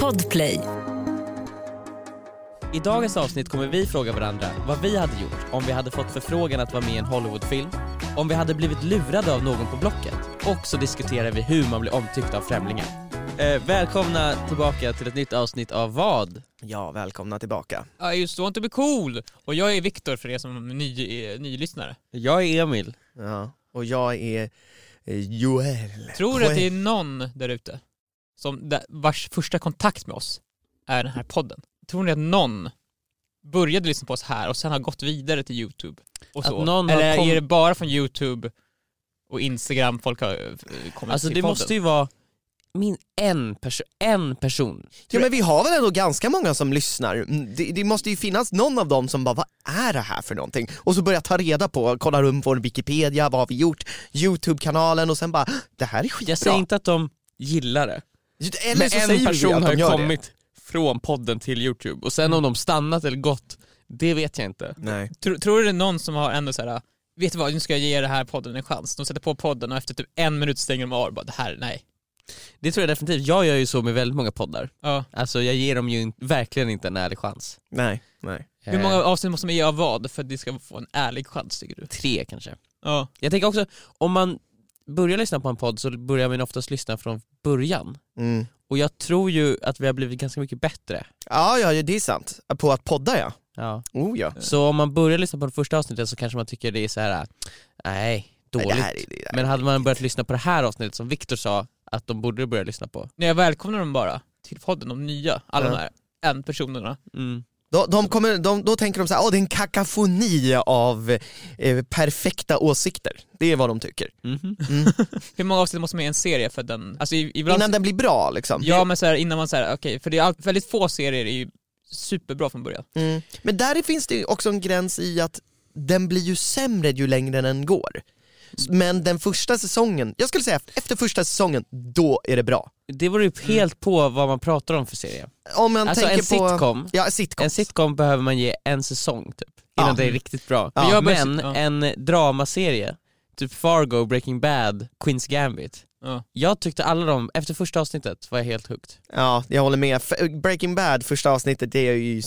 Podplay. I dagens avsnitt kommer vi fråga varandra vad vi hade gjort om vi hade fått förfrågan att vara med i en Hollywoodfilm, om vi hade blivit lurade av någon på Blocket och så diskuterar vi hur man blir omtyckt av främlingar. Eh, välkomna tillbaka till ett nytt avsnitt av vad? Ja, välkomna tillbaka. I just want to be cool! Och jag är Viktor för er som är ny, är nylyssnare. Jag är Emil. Ja, och jag är eh, Joel. Tror du att det är någon där ute som, där- vars första kontakt med oss är den här podden? Tror ni att någon började lyssna på oss här och sen har gått vidare till youtube? Och så? Eller kom- är det bara från youtube och instagram folk har eh, kommit Alltså till det podden? måste ju vara min en, perso- en person. Ja men vi har väl ändå ganska många som lyssnar. Mm, Det, det måste ju finnas någon av dem som bara, vad är det här för någonting? Och så börjar ta reda på, kolla runt på Wikipedia, vad har vi gjort? Youtube-kanalen och sen bara, det här är skitbra. Jag säger inte att de gillar det. Eller Men så en säger vi person att har de gör kommit från podden till youtube och sen om de stannat eller gått, det vet jag inte. det. Nej. Tror, tror du det är någon som har ändå så här. vet du vad, nu ska jag ge det här podden en chans. De sätter på podden och efter typ en minut stänger de av och bara det här, nej. Det tror jag definitivt, jag gör ju så med väldigt många poddar. Ja. Alltså jag ger dem ju in- verkligen inte en ärlig chans. Nej, nej. Hur många avsnitt måste man ge av vad för att det ska få en ärlig chans tycker du? Tre kanske. Ja. Jag tänker också, om man börjar lyssna på en podd så börjar man oftast lyssna från början. Mm. Och jag tror ju att vi har blivit ganska mycket bättre. Ja, ja, det är sant. På att podda ja. Ja. Oh ja. Så om man börjar lyssna på det första avsnittet så kanske man tycker det är så här: nej, dåligt. Nej, det här är, det här Men hade man börjat lyssna på det här avsnittet som Viktor sa att de borde börja lyssna på. Nej, jag välkomnar dem bara till podden, de nya, alla Ja. de här en personerna. Mm. Då, de kommer, de, då tänker de så här, åh det är en kakafoni av eh, perfekta åsikter. Det är vad de tycker. Mhm. Hur många avsnitt måste man ge en serie för den, alltså i- ibland... Innan den blir bra liksom. Ja men så här, innan man säger okej, för det är allt, väldigt få serier är ju superbra från början. Mm. Men där finns det också en gräns i att den blir ju sämre ju längre den går. Men den första säsongen, jag skulle säga efter första säsongen, då är det bra. Det beror ju helt på vad man pratar om för serie. Om man Alltså tänker en på... sitcom, Ja, en sitcom behöver man ge en säsong typ, innan Ja. det är riktigt bra. Ja. Men ja. en dramaserie, typ Fargo, Breaking Bad, Queens Gambit. Ja. Jag tyckte alla de, efter första avsnittet var jag helt hooked. Ja, jag håller med. Breaking Bad, första avsnittet, det är ju...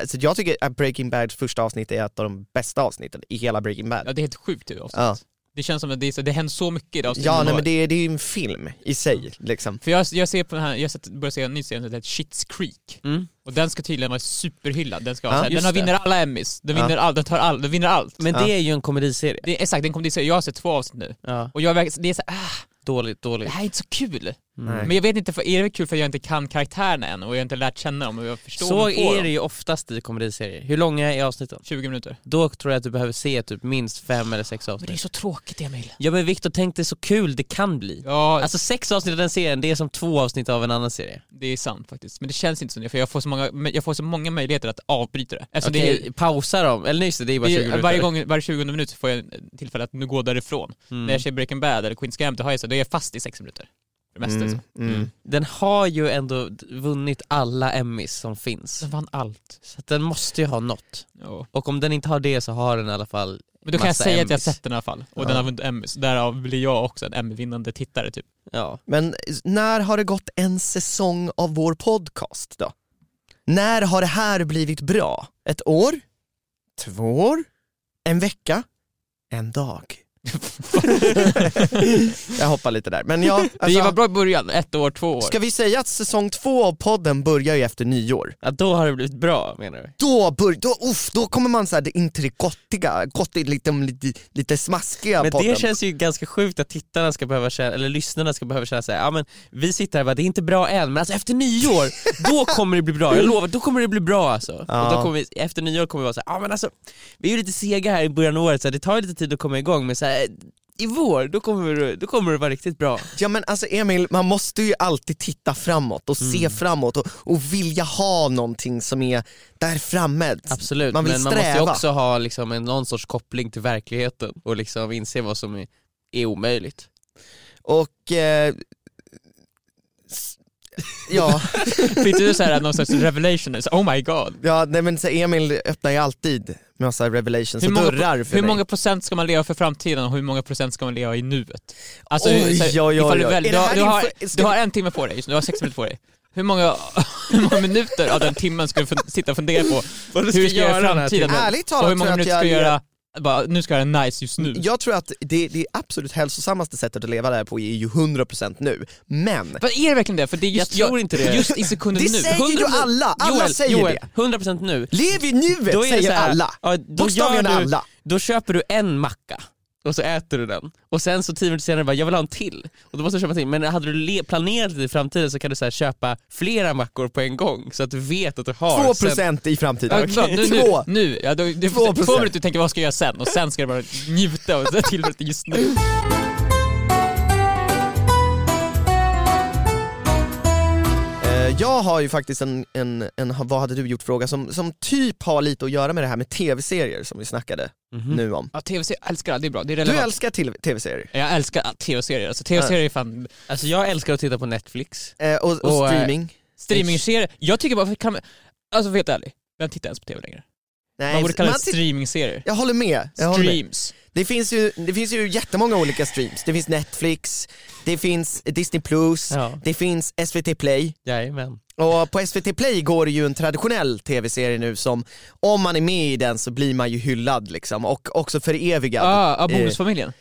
Alltså jag tycker att Breaking Bads första avsnitt är ett av de bästa avsnitten i hela Breaking Bad. Ja det är helt sjukt det avsnittet. Ja. Det känns som att det, är så, det händer så mycket i det avsnittet. Ja, nej, men det, är- det är ju en film i sig liksom. För jag, jag ser på den här, jag sett- börjar se en ny serie som heter Shits Creek. Mm. Och den ska tydligen vara superhyllad, den, ska vara, så här, just den har det. vinner alla Emmys, den vinner allt, den tar all, den vinner allt. Men det är ju en komediserie. Det är, exakt, den kommer till jag har sett två avsnitt nu. Och jag, det är så här, ah, Dåligt, det dåligt. här är inte så kul. Mm. Nej. Men jag vet inte, för, är det kul för att jag inte kan karaktärerna än och jag har inte lärt känna dem och jag förstår Så är dem. det ju oftast i komediserier. Hur långa är avsnitten? 20 minuter. Då tror jag att du behöver se typ minst fem eller sex Men det är avsnitt. så tråkigt Emil. Ja men Viktor, tänk dig så kul det kan bli. Ja, Alltså sex avsnitt av den serien, det är som två avsnitt av en annan serie. det är sant faktiskt. Men det känns inte så, för jag får så många, jag får så många möjligheter att avbryta det. Alltså Okej, det är, pausa dem, eller nej just det, det är bara det 20 är, minuter. varje, gång, varje 20 minut får jag tillfälle att nu gå därifrån. Mm. När jag ser Breaking Bad eller Queen's Gambit, då har jag så, då är jag fast i sex minuter. Mm, så. mm. Den har ju ändå vunnit alla Emmys som finns. Den vann allt. Så att den måste ju ha något. Ja. Och om den inte har det så har den i alla fall Men då kan jag säga att jag har Emmys. sett den i alla fall. Och Ja. den har vunnit Emmys. Därav blir jag också en Emmy-vinnande tittare typ. Ja. Men när har det gått en säsong av vår podcast då? När har det här blivit bra? Ett år? Två år? En vecka? En dag? jag hoppar lite där, men ja, det var alltså, bra i början, ett år, två år. ska vi säga att säsong två av podden börjar ju efter nyår? ja, då har det blivit bra menar du? Då, bör, då, uff, då kommer man såhär det gottiga, gottigt, lite, lite, lite smaskiga Men podden. det känns ju ganska sjukt att tittarna ska behöva känna, eller lyssnarna ska behöva känna såhär, ja men vi sitter här och bara, det är inte bra än, men alltså efter nyår, då kommer det bli bra, jag lovar, då kommer det bli bra alltså. Ja. Och då kommer vi, efter nyår kommer vi vara såhär, ja men alltså, vi är ju lite sega här i början av året, så här, det tar ju lite tid att komma igång, men så här, i vår, då kommer, då kommer det vara riktigt bra. Ja men alltså Emil, man måste ju alltid titta framåt och se Mm. framåt och, och vilja ha någonting som är där framme. Absolut, Man vill men man måste ju sträva. också ha liksom en, någon sorts koppling till verkligheten och liksom inse vad som är, är omöjligt. Och eh, ja, Fick du såhär någon slags revelation, så, oh my god. ja nej men så Emil öppnar ju alltid massa revelations Hur och många, dörrar för hur mig. många procent ska man leva för framtiden och hur många procent ska man leva i nuet? Alltså, Oj, så oj, ifall du, väl, du, har, du, du en timme på dig, just nu, du har sex minuter på dig. Hur många, hur många minuter av den timmen ska du sitta och fundera på Vad du hur ska jag göra i framtiden? Ärligt talat och hur många minuter ska ger- göra, bara, nu ska jag göra nice just nu? Jag tror att det, det absolut hälsosammaste sättet att leva där på är ju 100% nu, men Men är det verkligen det? För det är just, Jag tror inte det. just i sekunden det nu. säger ju 100% alla, alla Joel, säger Joel, det. 100% nu. Lev i nuet det säger alla. Ja, då, Bokstavligen alla. då köper du en macka och så äter du den. Och sen så tio minuter senare bara, jag vill ha en till. Och då måste du köpa till. Men hade du planerat det i framtiden så kan du så köpa flera mackor på en gång så att du vet att du har. 2% i framtiden. Ja, klart, nu, Två. nu, nu, ja, då, det, Två två procent. minuter tänker vad ska jag göra sen och sen ska jag bara njuta och se till just nu. Jag har ju faktiskt en, en, en vad hade du gjort-fråga som, som typ har lite att göra med det här med tv-serier som vi snackade Mhm. nu om. Ja, tv-serier, jag älskar det, det är bra, det är Du relevant. älskar till- tv-serier Jag älskar tv-serier, alltså tv-serier är fan, Alltså jag älskar att titta på Netflix. eh, och, och Och, eh, streaming. streamingserier, jag tycker bara, kan man, alltså helt ärlig, vem tittar ens på tv längre? Nej, Man borde kalla det streamingserier. jag håller med. Jag håller med. Det, finns ju, det finns ju jättemånga olika streams. Det finns Netflix, det finns Disney+, Plus, Ja. det finns SVT Play. Jajamän. Och på SVT Play går det ju en traditionell tv-serie nu som, om man är med i den så blir man ju hyllad liksom, och också förevigad. Ah, ah, Eh, Bonusfamiljen.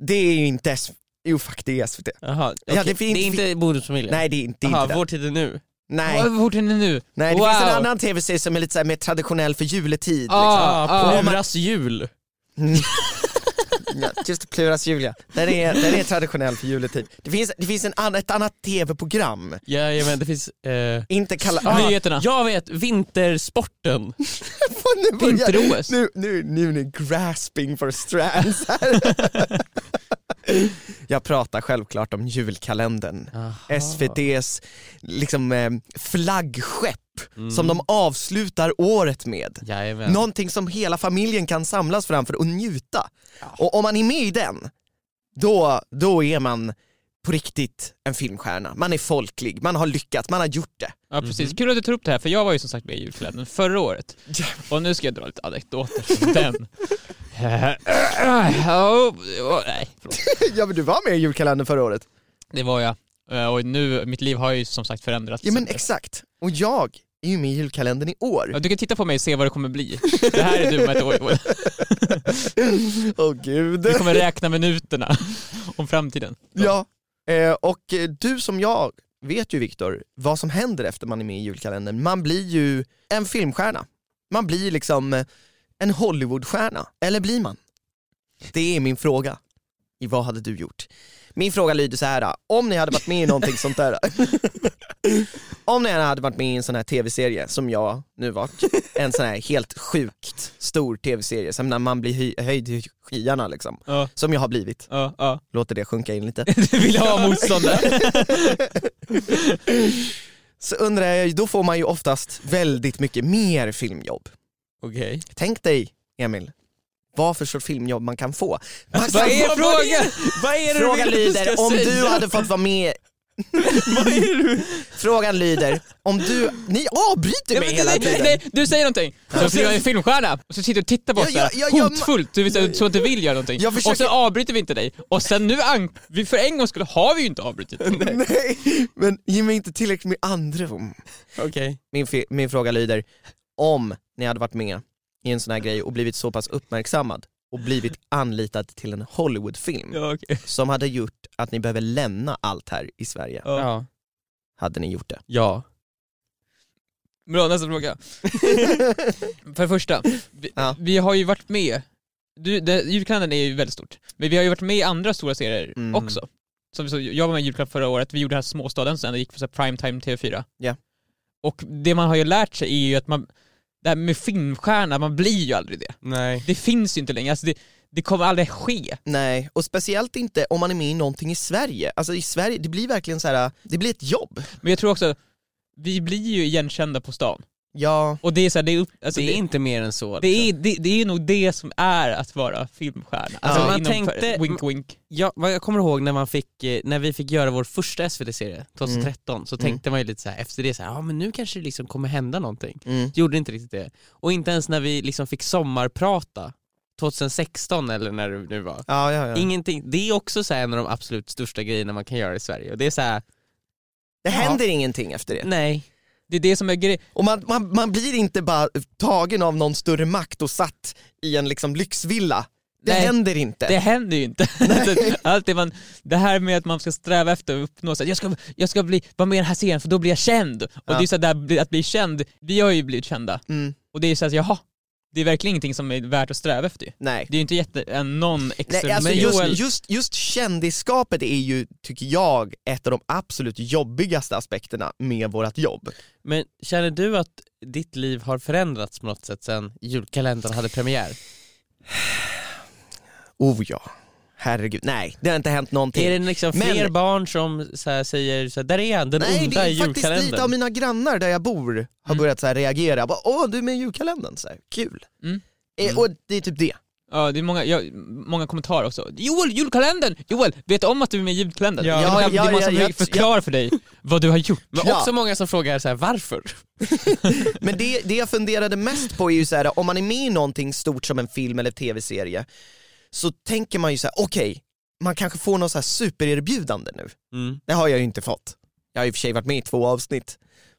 Det är ju inte S- Jo fuck det är SVT. Jaha, Ja, okej. det finns- det är inte Bonusfamiljen? Nej det är inte, Jaha, inte det. Vår tid är nu. Nej. Vad vart är nu? Nej det wow. finns en annan tv-serie som är lite så mer traditionell för juletid. Ah, Ah, ah. Pluras jul. Liksom. Ja, just Pluras Julia, den är, den är traditionell för juletid. Det finns, det finns en annan, ett annat tv-program, Jajamän, det finns... Eh... inte kalla... Ah, Nyheterna. Jag vet, Vintersporten. nu Vinter-OS. Nu, nu, nu är ni grasping for strands här. Jag pratar självklart om julkalendern. SVT's liksom, eh, flaggskepp som de avslutar året med. Jajamän. Någonting som hela familjen kan samlas framför och njuta. Och om man är med i den, då, då är man på riktigt en filmstjärna. Man är folklig, man har lyckats, man har gjort det. Ja precis, kul att du tar upp det här för jag var ju som sagt med i julkalendern förra året. Och nu ska jag dra lite anekdoter från den. Oh, oh, nej, förlåt. ja men du var med i julkalendern förra året. Det var jag. Eh, Och nu, mitt liv har ju som sagt förändrats. Ja men exakt. Och jag är ju med i julkalendern i år. Ja, Du kan titta på mig och se vad det kommer bli. Det här är du om ett år. Åh gud. Du kommer räkna minuterna om framtiden. Ja, eh, och eh, du som jag vet ju Viktor vad som händer efter man är med i julkalendern. Man blir ju en filmstjärna. Man blir liksom eh, en Hollywoodstjärna. Eller blir man? Det är min fråga. I vad hade du gjort? Min fråga lyder så här. om ni hade varit med i någonting sånt där. om ni hade varit med i en sån här tv-serie som jag nu varit, en sån här helt sjukt stor tv-serie, som när man blir höj- höjd i skyarna liksom. Ja, Som jag har blivit. ja, ja. Låter det sjunka in lite. Du vill ha motståndare. Så undrar jag, då får man ju oftast väldigt mycket mer filmjobb. Okej. Tänk dig, Emil, vad för sorts filmjobb man kan få. Man Vad kan är få- frågan? Vad är det Frågan du lyder, ska om säga? du hade fått vara med Vad är du? Frågan lyder, om du, ni avbryter Ja, mig men, hela nej, tiden. nej, nej, du säger någonting, så blir jag en filmstjärna och så sitter du och tittar på oss Ja, ja, ja, ja, hotfullt, du visar så att du vill göra någonting. Försöker- Och så avbryter vi inte dig, och sen nu, vi för en gång skulle har vi ju inte avbrutit dig. Nej, men ge mig inte tillräckligt med andrum. Okej. Min, fi- min fråga lyder, om ni hade varit med i en sån här grej och blivit så pass uppmärksammad och blivit anlitad till en Hollywoodfilm Ja, okej. som hade gjort att ni behöver lämna allt här i Sverige, Ja. Hade ni gjort det? Ja. Bra, nästa fråga. För det första, vi, Ja. vi har ju varit med, du, det, julkalendern är ju väldigt stort, men vi har ju varit med i andra stora serier Mm. också. Som, så, jag var med i julkalendern förra året, vi gjorde det här Småstaden sen, det gick på så här primetime TV4. Ja. Och det man har ju lärt sig är ju att man, det här med filmstjärna, man blir ju aldrig det. Nej. Det finns ju inte längre, alltså det, det kommer aldrig ske. Nej, och speciellt inte om man är med i någonting i Sverige. Alltså i Sverige, det blir verkligen så här, det blir ett jobb. Men jag tror också, vi blir ju igenkända på stan. Ja, Och det är så här, det är, upp, alltså det är inte mer än så. det, är, det, det är nog det som är att vara filmstjärna. Alltså Ja. Man tänkte- wink wink. Ja, jag kommer ihåg när, man fick, eh, när vi fick göra vår första SVT-serie 2013 så Mm. tänkte man ju lite så här efter det så här, ja men nu kanske det liksom kommer hända någonting. mm. Gjorde inte riktigt det. Och inte ens när vi liksom fick sommarprata 2016 eller när det nu var. ja, ja, ja. Ingenting, det är också så här en av de absolut största grejerna man kan göra i Sverige och det är så här, Det Ja. händer ingenting efter det. nej. Det är det som är grejen. Och man, man, man blir inte bara tagen av någon större makt och satt i en liksom lyxvilla. Det Nej. händer inte. Det händer ju inte. Allt det, man, det här med att man ska sträva efter att uppnå, så jag ska, jag ska bli, vara med i den här serien för då blir jag känd. Och Ja. det är så där, att bli känd, vi har ju blivit kända. Mm, Och det är så att jaha, det är verkligen ingenting som är värt att sträva efter ju. nej. Det är ju inte jätte, en, någon extra... Nej, alltså men just, Joel- just, just kändisskapet är ju, tycker jag, ett av de absolut jobbigaste aspekterna med vårt jobb. Men känner du att ditt liv har förändrats på något sätt sen julkalendern hade premiär? Oh ja, herregud. Nej, det har inte hänt någonting. Är det liksom Men- fler barn som så här säger så här, där är han, den Nej, det onda i är faktiskt julkalendern? lite av mina grannar där jag bor har Mm. börjat så här reagera. Bara, Åh, du är med i julkalendern, så här, kul. Mm. Eh, och det är typ det. Ja, det är många, ja, många kommentarer också. Joel, julkalendern! Joel, vet du om att du är med i julkalendern? Ja, det är ja, många, ja, det är många som ja, ja, förklarar för dig vad du har gjort. Men Ja. också många som frågar så här, varför? Men det, det jag funderade mest på är ju så här, om man är med i någonting stort som en film eller tv-serie, så tänker man ju så här: okej, man kanske får något så här supererbjudande nu. Mm. Det har jag ju inte fått. Jag har i och för sig varit med i två avsnitt.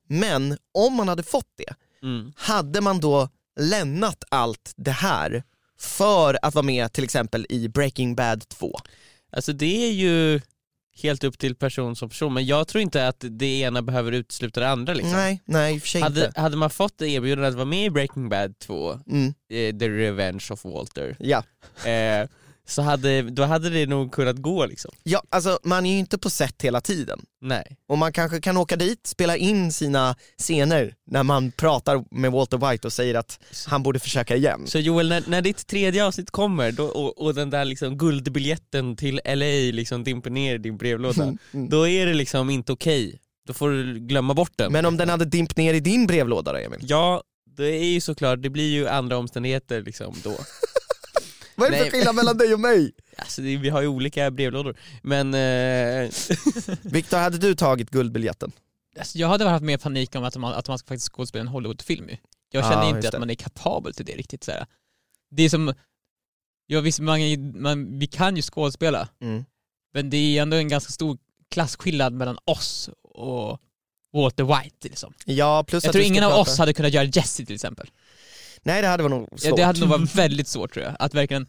Men om man hade fått det, Mm. hade man då lämnat allt det här för att vara med till exempel i Breaking Bad 2? Alltså det är ju helt upp till person som person, men jag tror inte att det ena behöver utesluta det andra liksom. Nej, nej i och för sig Hade, inte. hade man fått det erbjudandet att vara med i Breaking Bad 2, Mm, eh, The Revenge of Walter, ja. eh, så hade, då hade det nog kunnat gå liksom. ja, alltså man är ju inte på set hela tiden. Nej. Och man kanske kan åka dit, spela in sina scener när man pratar med Walter White och säger att han borde försöka igen. Så Joel, när, när ditt tredje avsnitt kommer då, och, och den där liksom guldbiljetten till LA liksom dimper ner i din brevlåda, Mm. då är det liksom inte okej. Då får du glömma bort den. Men om den hade dimpt ner i din brevlåda då Emil? Ja, det är ju såklart, det blir ju andra omständigheter liksom då. Vad är det för Nej. skillnad mellan dig och mig? Alltså det, vi har ju olika brevlådor, men eh, Viktor, hade du tagit guldbiljetten? Alltså, jag hade haft mer panik om att man, att man ska faktiskt skådespela en Hollywoodfilm ju. Jag Ja, känner just inte det. att man är kapabel till det riktigt. Så här. Det är som, ja, visst, man, är- man, vi kan ju skådespela, Mm. men det är ändå en ganska stor klasskillnad mellan oss och Walter White. Liksom. Ja, plus Jag att tror du ska ingen av prata- oss hade kunnat göra Jesse till exempel. Nej det hade varit nog svårt. Ja, det hade nog varit väldigt svårt tror jag, att verkligen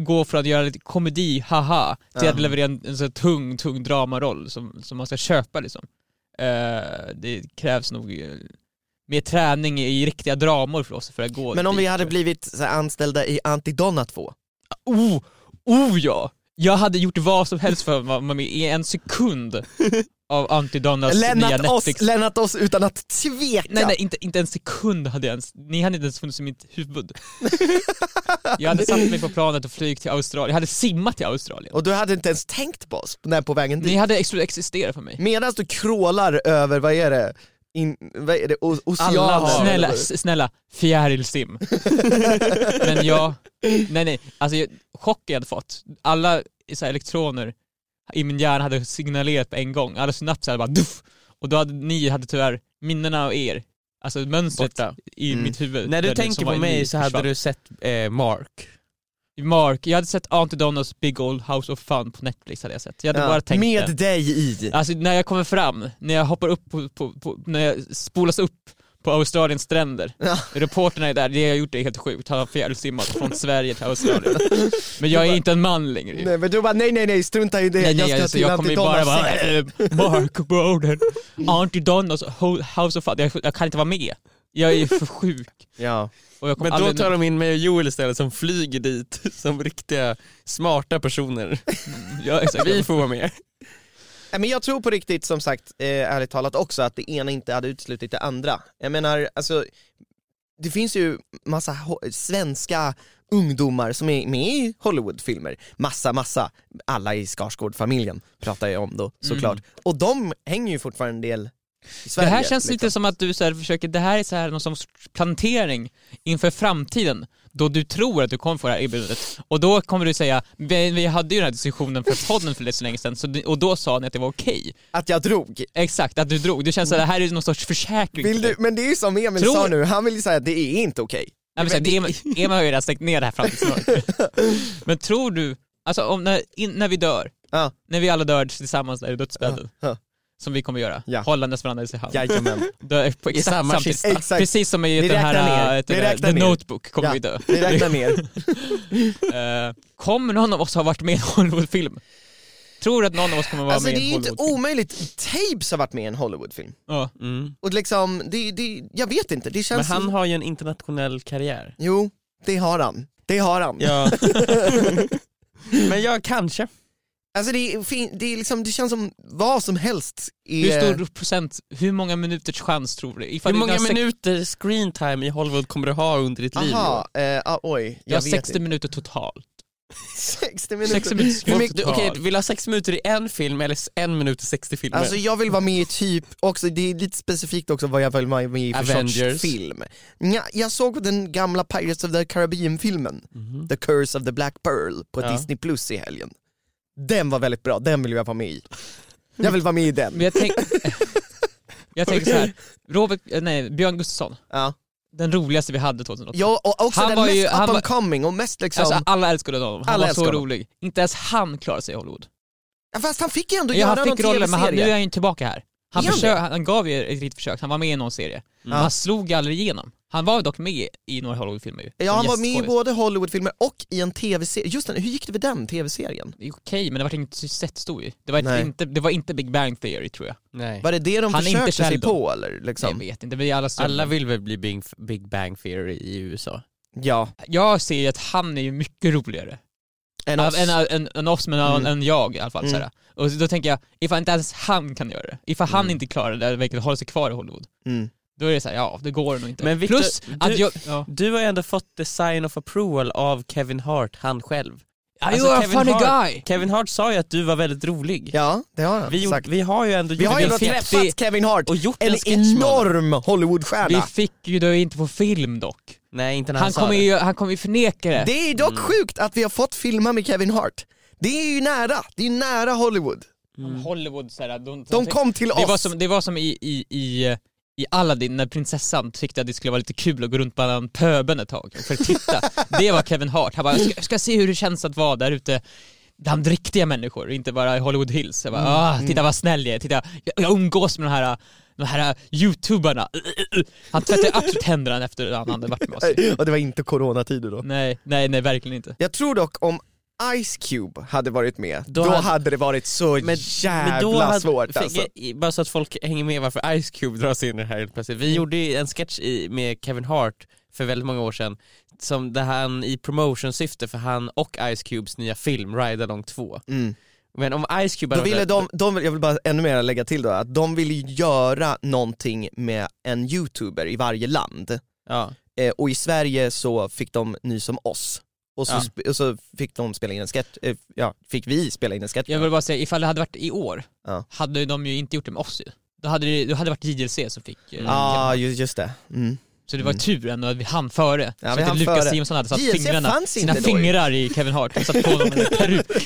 gå från att göra lite komedi, haha, till att leverera en, en så här tung, tung dramaroll som, som man ska köpa liksom. Eh, det krävs nog eh, mer träning i riktiga dramor för oss för att gå Men om dit, vi hade blivit så här, anställda i Antidonna 2, jag. Oh, oh ja! Jag hade gjort vad som helst för att vara med i en sekund av Antidonnas nya lämnat oss, Netflix. lämnat oss utan att tveka! Nej nej, inte, inte en sekund hade jag ens, ni hade inte ens funnits i mitt huvud. jag hade satt mig på planet och flygit till Australien, jag hade simmat till Australien. Och du hade inte ens tänkt på oss när på vägen Ni dit. hade ex- existerat för mig. Medan du krålar över, vad är det, In, vad är det? O- oceaner? Alla Snälla, snälla, fjärilsim. Men jag, nej nej, alltså jag, chocken jag hade fått. Alla så här, elektroner i min hjärna hade signalerat på en gång, alla synapser hade bara duff. Och då hade ni hade tyvärr minnena av er, alltså mönstret Borta. i Mm. mitt huvud. När du tänker på mig så hade försvann. du sett eh, Mark. Mark, jag hade sett Auntie Donnas Big Old House of Fun på Netflix hade jag sett. Jag hade Ja, bara tänkt med det. dig i. Alltså när jag kommer fram, när jag hoppar upp på, på, på när jag spolas upp på Australiens stränder. Ja. Reporterna är där, det jag har gjort är helt sjukt, har fjärilsimmat från Sverige till Australien. Men jag är inte en man längre. Nej men du bara nej nej nej, strunta i det, Nej, jag nej, ska alltså, till jag kommer bara vara äh, Mark Bowden, Auntie Donnas Ho- House of Fun, jag, jag kan inte vara med. Jag är för sjuk. Ja. Och jag kommer Men då aldrig... tar de in mig och Joel istället som flyger dit som riktiga smarta personer. ja, exakt. Vi får vara med. Nej, Men jag tror på riktigt som sagt, eh, ärligt talat också, att det ena inte hade uteslutit det andra. Jag menar, alltså, det finns ju massa svenska ungdomar som är med i Hollywoodfilmer, massa, massa, alla i Skarsgård-familjen pratar jag om då såklart. Och de hänger ju fortfarande en del i Det Sverige. här känns liksom. lite som att du så här försöker, det här är så här någon sorts plantering inför framtiden då du tror att du kommer få det här erbjudandet och då kommer du säga, vi, vi hade ju den här diskussionen för podden för lite så länge sedan så, och då sa ni att det var okej. Att jag drog. Exakt, att du drog. Det känns som att det här är någon sorts försäkring. Vill du, men det är ju som Emil Tror- sa nu, han vill ju säga att det är inte okej. Men så här, Emil, har ju redan stängt ner det här framtidsmörkret. men tror du, alltså om, när, in, när vi dör, Ja. när vi alla dör tillsammans där i dödsbädden, Ja. Som vi kommer göra, Ja. hållandes varandra i hand. Jajamän. Dö, på exakt samma kista. Exakt. Precis som i den här, ner. äh, Vi det, räknar The ner. Notebook kommer Ja. vi dö. Vi räknar ner. Eh, kommer någon av oss ha varit med i en Hollywoodfilm? Tror du att någon av oss kommer vara Alltså med det i är en ju inte Hollywoodfilm? omöjligt, Tapes har varit med i en Hollywoodfilm. Ja. Mm. Och liksom, det, det, jag vet inte, det Men känns... han har ju en internationell karriär. Jo, det har han. Det har han. Ja. Men jag kanske. Alltså det, är fin- det, är liksom, det känns som vad som helst är... Hur stor procent, hur många minuters chans tror du? Ifall Hur du många minuter screen time i Hollywood kommer du ha under ditt liv? Aha, eh, ah, oj, Jag jag har vet 60 inte. minuter totalt. 60 minuter. 60 minuter mycket- du, Okej, du vill ha sex minuter i en film eller en minut i 60 filmer? Alltså jag vill vara med i typ, också, det är lite specifikt också vad jag vill vara med i för Avengers. sorts film. Ja, jag såg den gamla Pirates of the Caribbean-filmen, Mhm. The Curse of the Black Pearl, på Ja. Disney Plus i helgen. Den var väldigt bra, den vill jag vara med i. Jag vill vara med i den. Men jag, tänk, jag tänker så här. Robert, eh, nej, Björn Gustafsson, Ja, den roligaste vi hade 2008. ja och också Han den var mest ju- up and coming och mest liksom, Alltså alla älskade honom, han Alla var så honom. rolig. Inte ens han klarade sig i Hollywood. ja, fast han fick ju ändå Ja, göra han någon fick rollen men han, nu är han ju tillbaka här. Han, Är han gav ju ett litet försök, han var med i någon serie. Men han slog aldrig igenom. Han var dock med i några Hollywoodfilmer ju. Ja han var med i både Hollywoodfilmer och i en tv-serie, just den, hur gick det med den tv-serien? Det är Okej, men det var inget sett-stor ju. Det var, ett, inte, det var inte Big Bang Theory tror jag. Nej. Var det det de Han försökte sig på eller? Liksom? Jag vet inte, det är alla. Alla vill väl bli Big, Big Bang Theory i USA? Ja, Jag ser ju att han är ju mycket roligare. en Av- oss. Än, än, än oss, men Mm. än jag i alla fall. Mm. såhär. Och då tänker jag, ifall inte ens han kan göra det, ifall han Mm. inte klarar det, vilket håller sig kvar i Hollywood, Mm. Då är det såhär, ja det går nog inte. Men Victor, Plus du- att jag... Ja. Du har ju ändå fått the sign of approval av Kevin Hart, han själv. Alltså, you are a Kevin funny Hart- guy! Kevin Hart sa ju att du var väldigt rolig. Ja, det har han Vi, sagt. vi har ju ändå Vi har ju ändå träffat Kevin Hart, och gjort en en enorm Hollywoodstjärna. Vi fick ju då inte på film dock. Nej inte när han, Han sa kommer det. ju, han kommer ju förneka det. Det är dock sjukt att vi har fått filma med Kevin Hart. Det är ju nära, det är ju nära Hollywood. Hollywood såhär, de, De kom till det oss. var som, det var som i, i, i, i Aladdin när prinsessan tyckte att det skulle vara lite kul att gå runt bland pöbeln ett tag för att titta. det var Kevin Hart. Han bara, jag ska, ska se hur det känns att vara där ute bland riktiga människor, inte bara i Hollywood Hills. Jag bara, ah, titta vad snäll jag är, titta, jag, jag umgås med de här, de här youtubarna. Han tvättade absolut händerna efter att han hade varit med oss. Och det var inte coronatider då. Nej, nej, nej verkligen inte. Jag tror dock om Ice Cube hade varit med, då, Då hade, hade- det varit så Men, jävla men då hade, svårt alltså. Bara så att folk hänger med varför Ice Cube dras in i det här helt plötsligt. Mm. Vi gjorde ju en sketch i, med Kevin Hart för väldigt många år sedan, som där han i promotionsyfte för han och Ice Cubes nya film Ride Along 2. Mm. Men om Ice Cube Då ville de, de, jag vill bara ännu mer lägga till då, att de ville göra någonting med en youtuber i varje land. Ja. Eh, och i Sverige så fick de nys om oss. Och så, Ja. och så fick de spela in en sketch, eh, ja, fick vi spela in en sketch. Jag vill bara säga, ifall det hade varit i år, Ja. hade de ju inte gjort det med oss ju. Då hade det, då hade det varit JLC som fick eh, Ja, ah, just, just det. Mm. Så det var tur ändå att vi hann före. Ja, så vi att hann Lukas. Simonsson hade satt JLC fingrarna, sina inte då fingrar i Kevin Hart och satt på honom en peruk.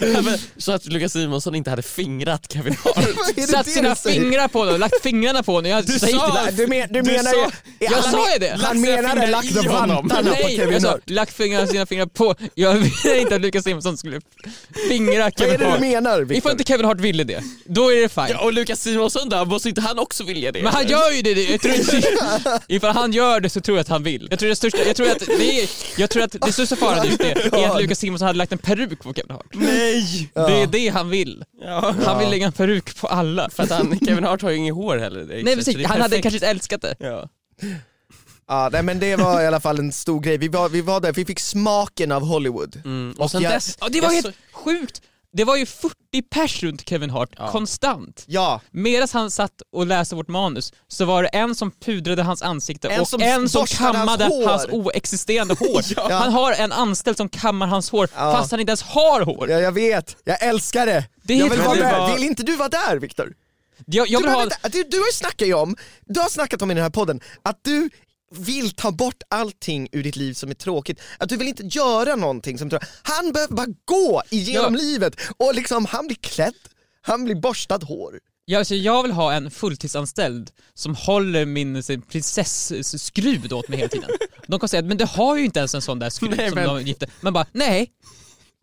Ja, så att Lukas Simonsson inte hade fingrat Kevin Hart. Satt sina fingrar på honom, lagt fingrarna på honom. Jag Du sa- inte Du, men, du, Du menar sa- ju... Jag han sa ju det. Han menade fingrar lagt vantarna på Nej, Kevin jag sa Hart. lagt fingrarna, sina fingrar på. Jag ville inte att Lukas Simonsson skulle fingra Vad är Kevin det du Hart. menar Ifall Viktor? inte Kevin Hart ville det, då är det fine. Ja, och Lukas Simonsson då, måste inte han också vilja det? Men han gör ju det, jag tror inte, ifall han gör det så tror jag att han vill. Jag tror, det största, jag tror att det är, jag tror att det största faran just det är att Lukas Simonsson hade lagt en peruk på Kevin Hart. Nej! Ja. Det är det han vill. Ja. Han vill lägga en peruk på alla. För att han, Kevin Hart har ju inget hår heller direkt, Nej precis, han hade kanske inte älskat det. Ja. Ja, nej, men det var i alla fall en stor grej. Vi var, vi var där, vi fick smaken av Hollywood. Mm. Och Och sen jag- dess, Ja, det var helt så- sjukt. Det var ju 40 pers runt Kevin Hart Ja. konstant. Ja, Medan han satt och läste vårt manus så var det en som pudrade hans ansikte En och som en som hans kammade hår. hans, oexisterande hår. Ja. Han har en anställd som kammar hans hår Ja. fast han inte ens har hår. ja, jag vet. Jag älskar det. Det jag vill, vara med. var- vill inte du vara där Viktor? Jag, jag du, ha... du, du har ju snackat ju om, du har snackat om i den här podden, att du vill ta bort allting ur ditt liv som är tråkigt, att du vill inte göra någonting som tråkigt. Han behöver bara gå igenom Ja. livet och liksom, han blir klädd, han blir borstad hår. Jag, alltså, jag vill ha en fulltidsanställd som håller min prinsessskruv åt mig hela tiden. De kommer säga men du har ju inte ens en sån där skruv Nej, som men- de gifte. Men bara, nej.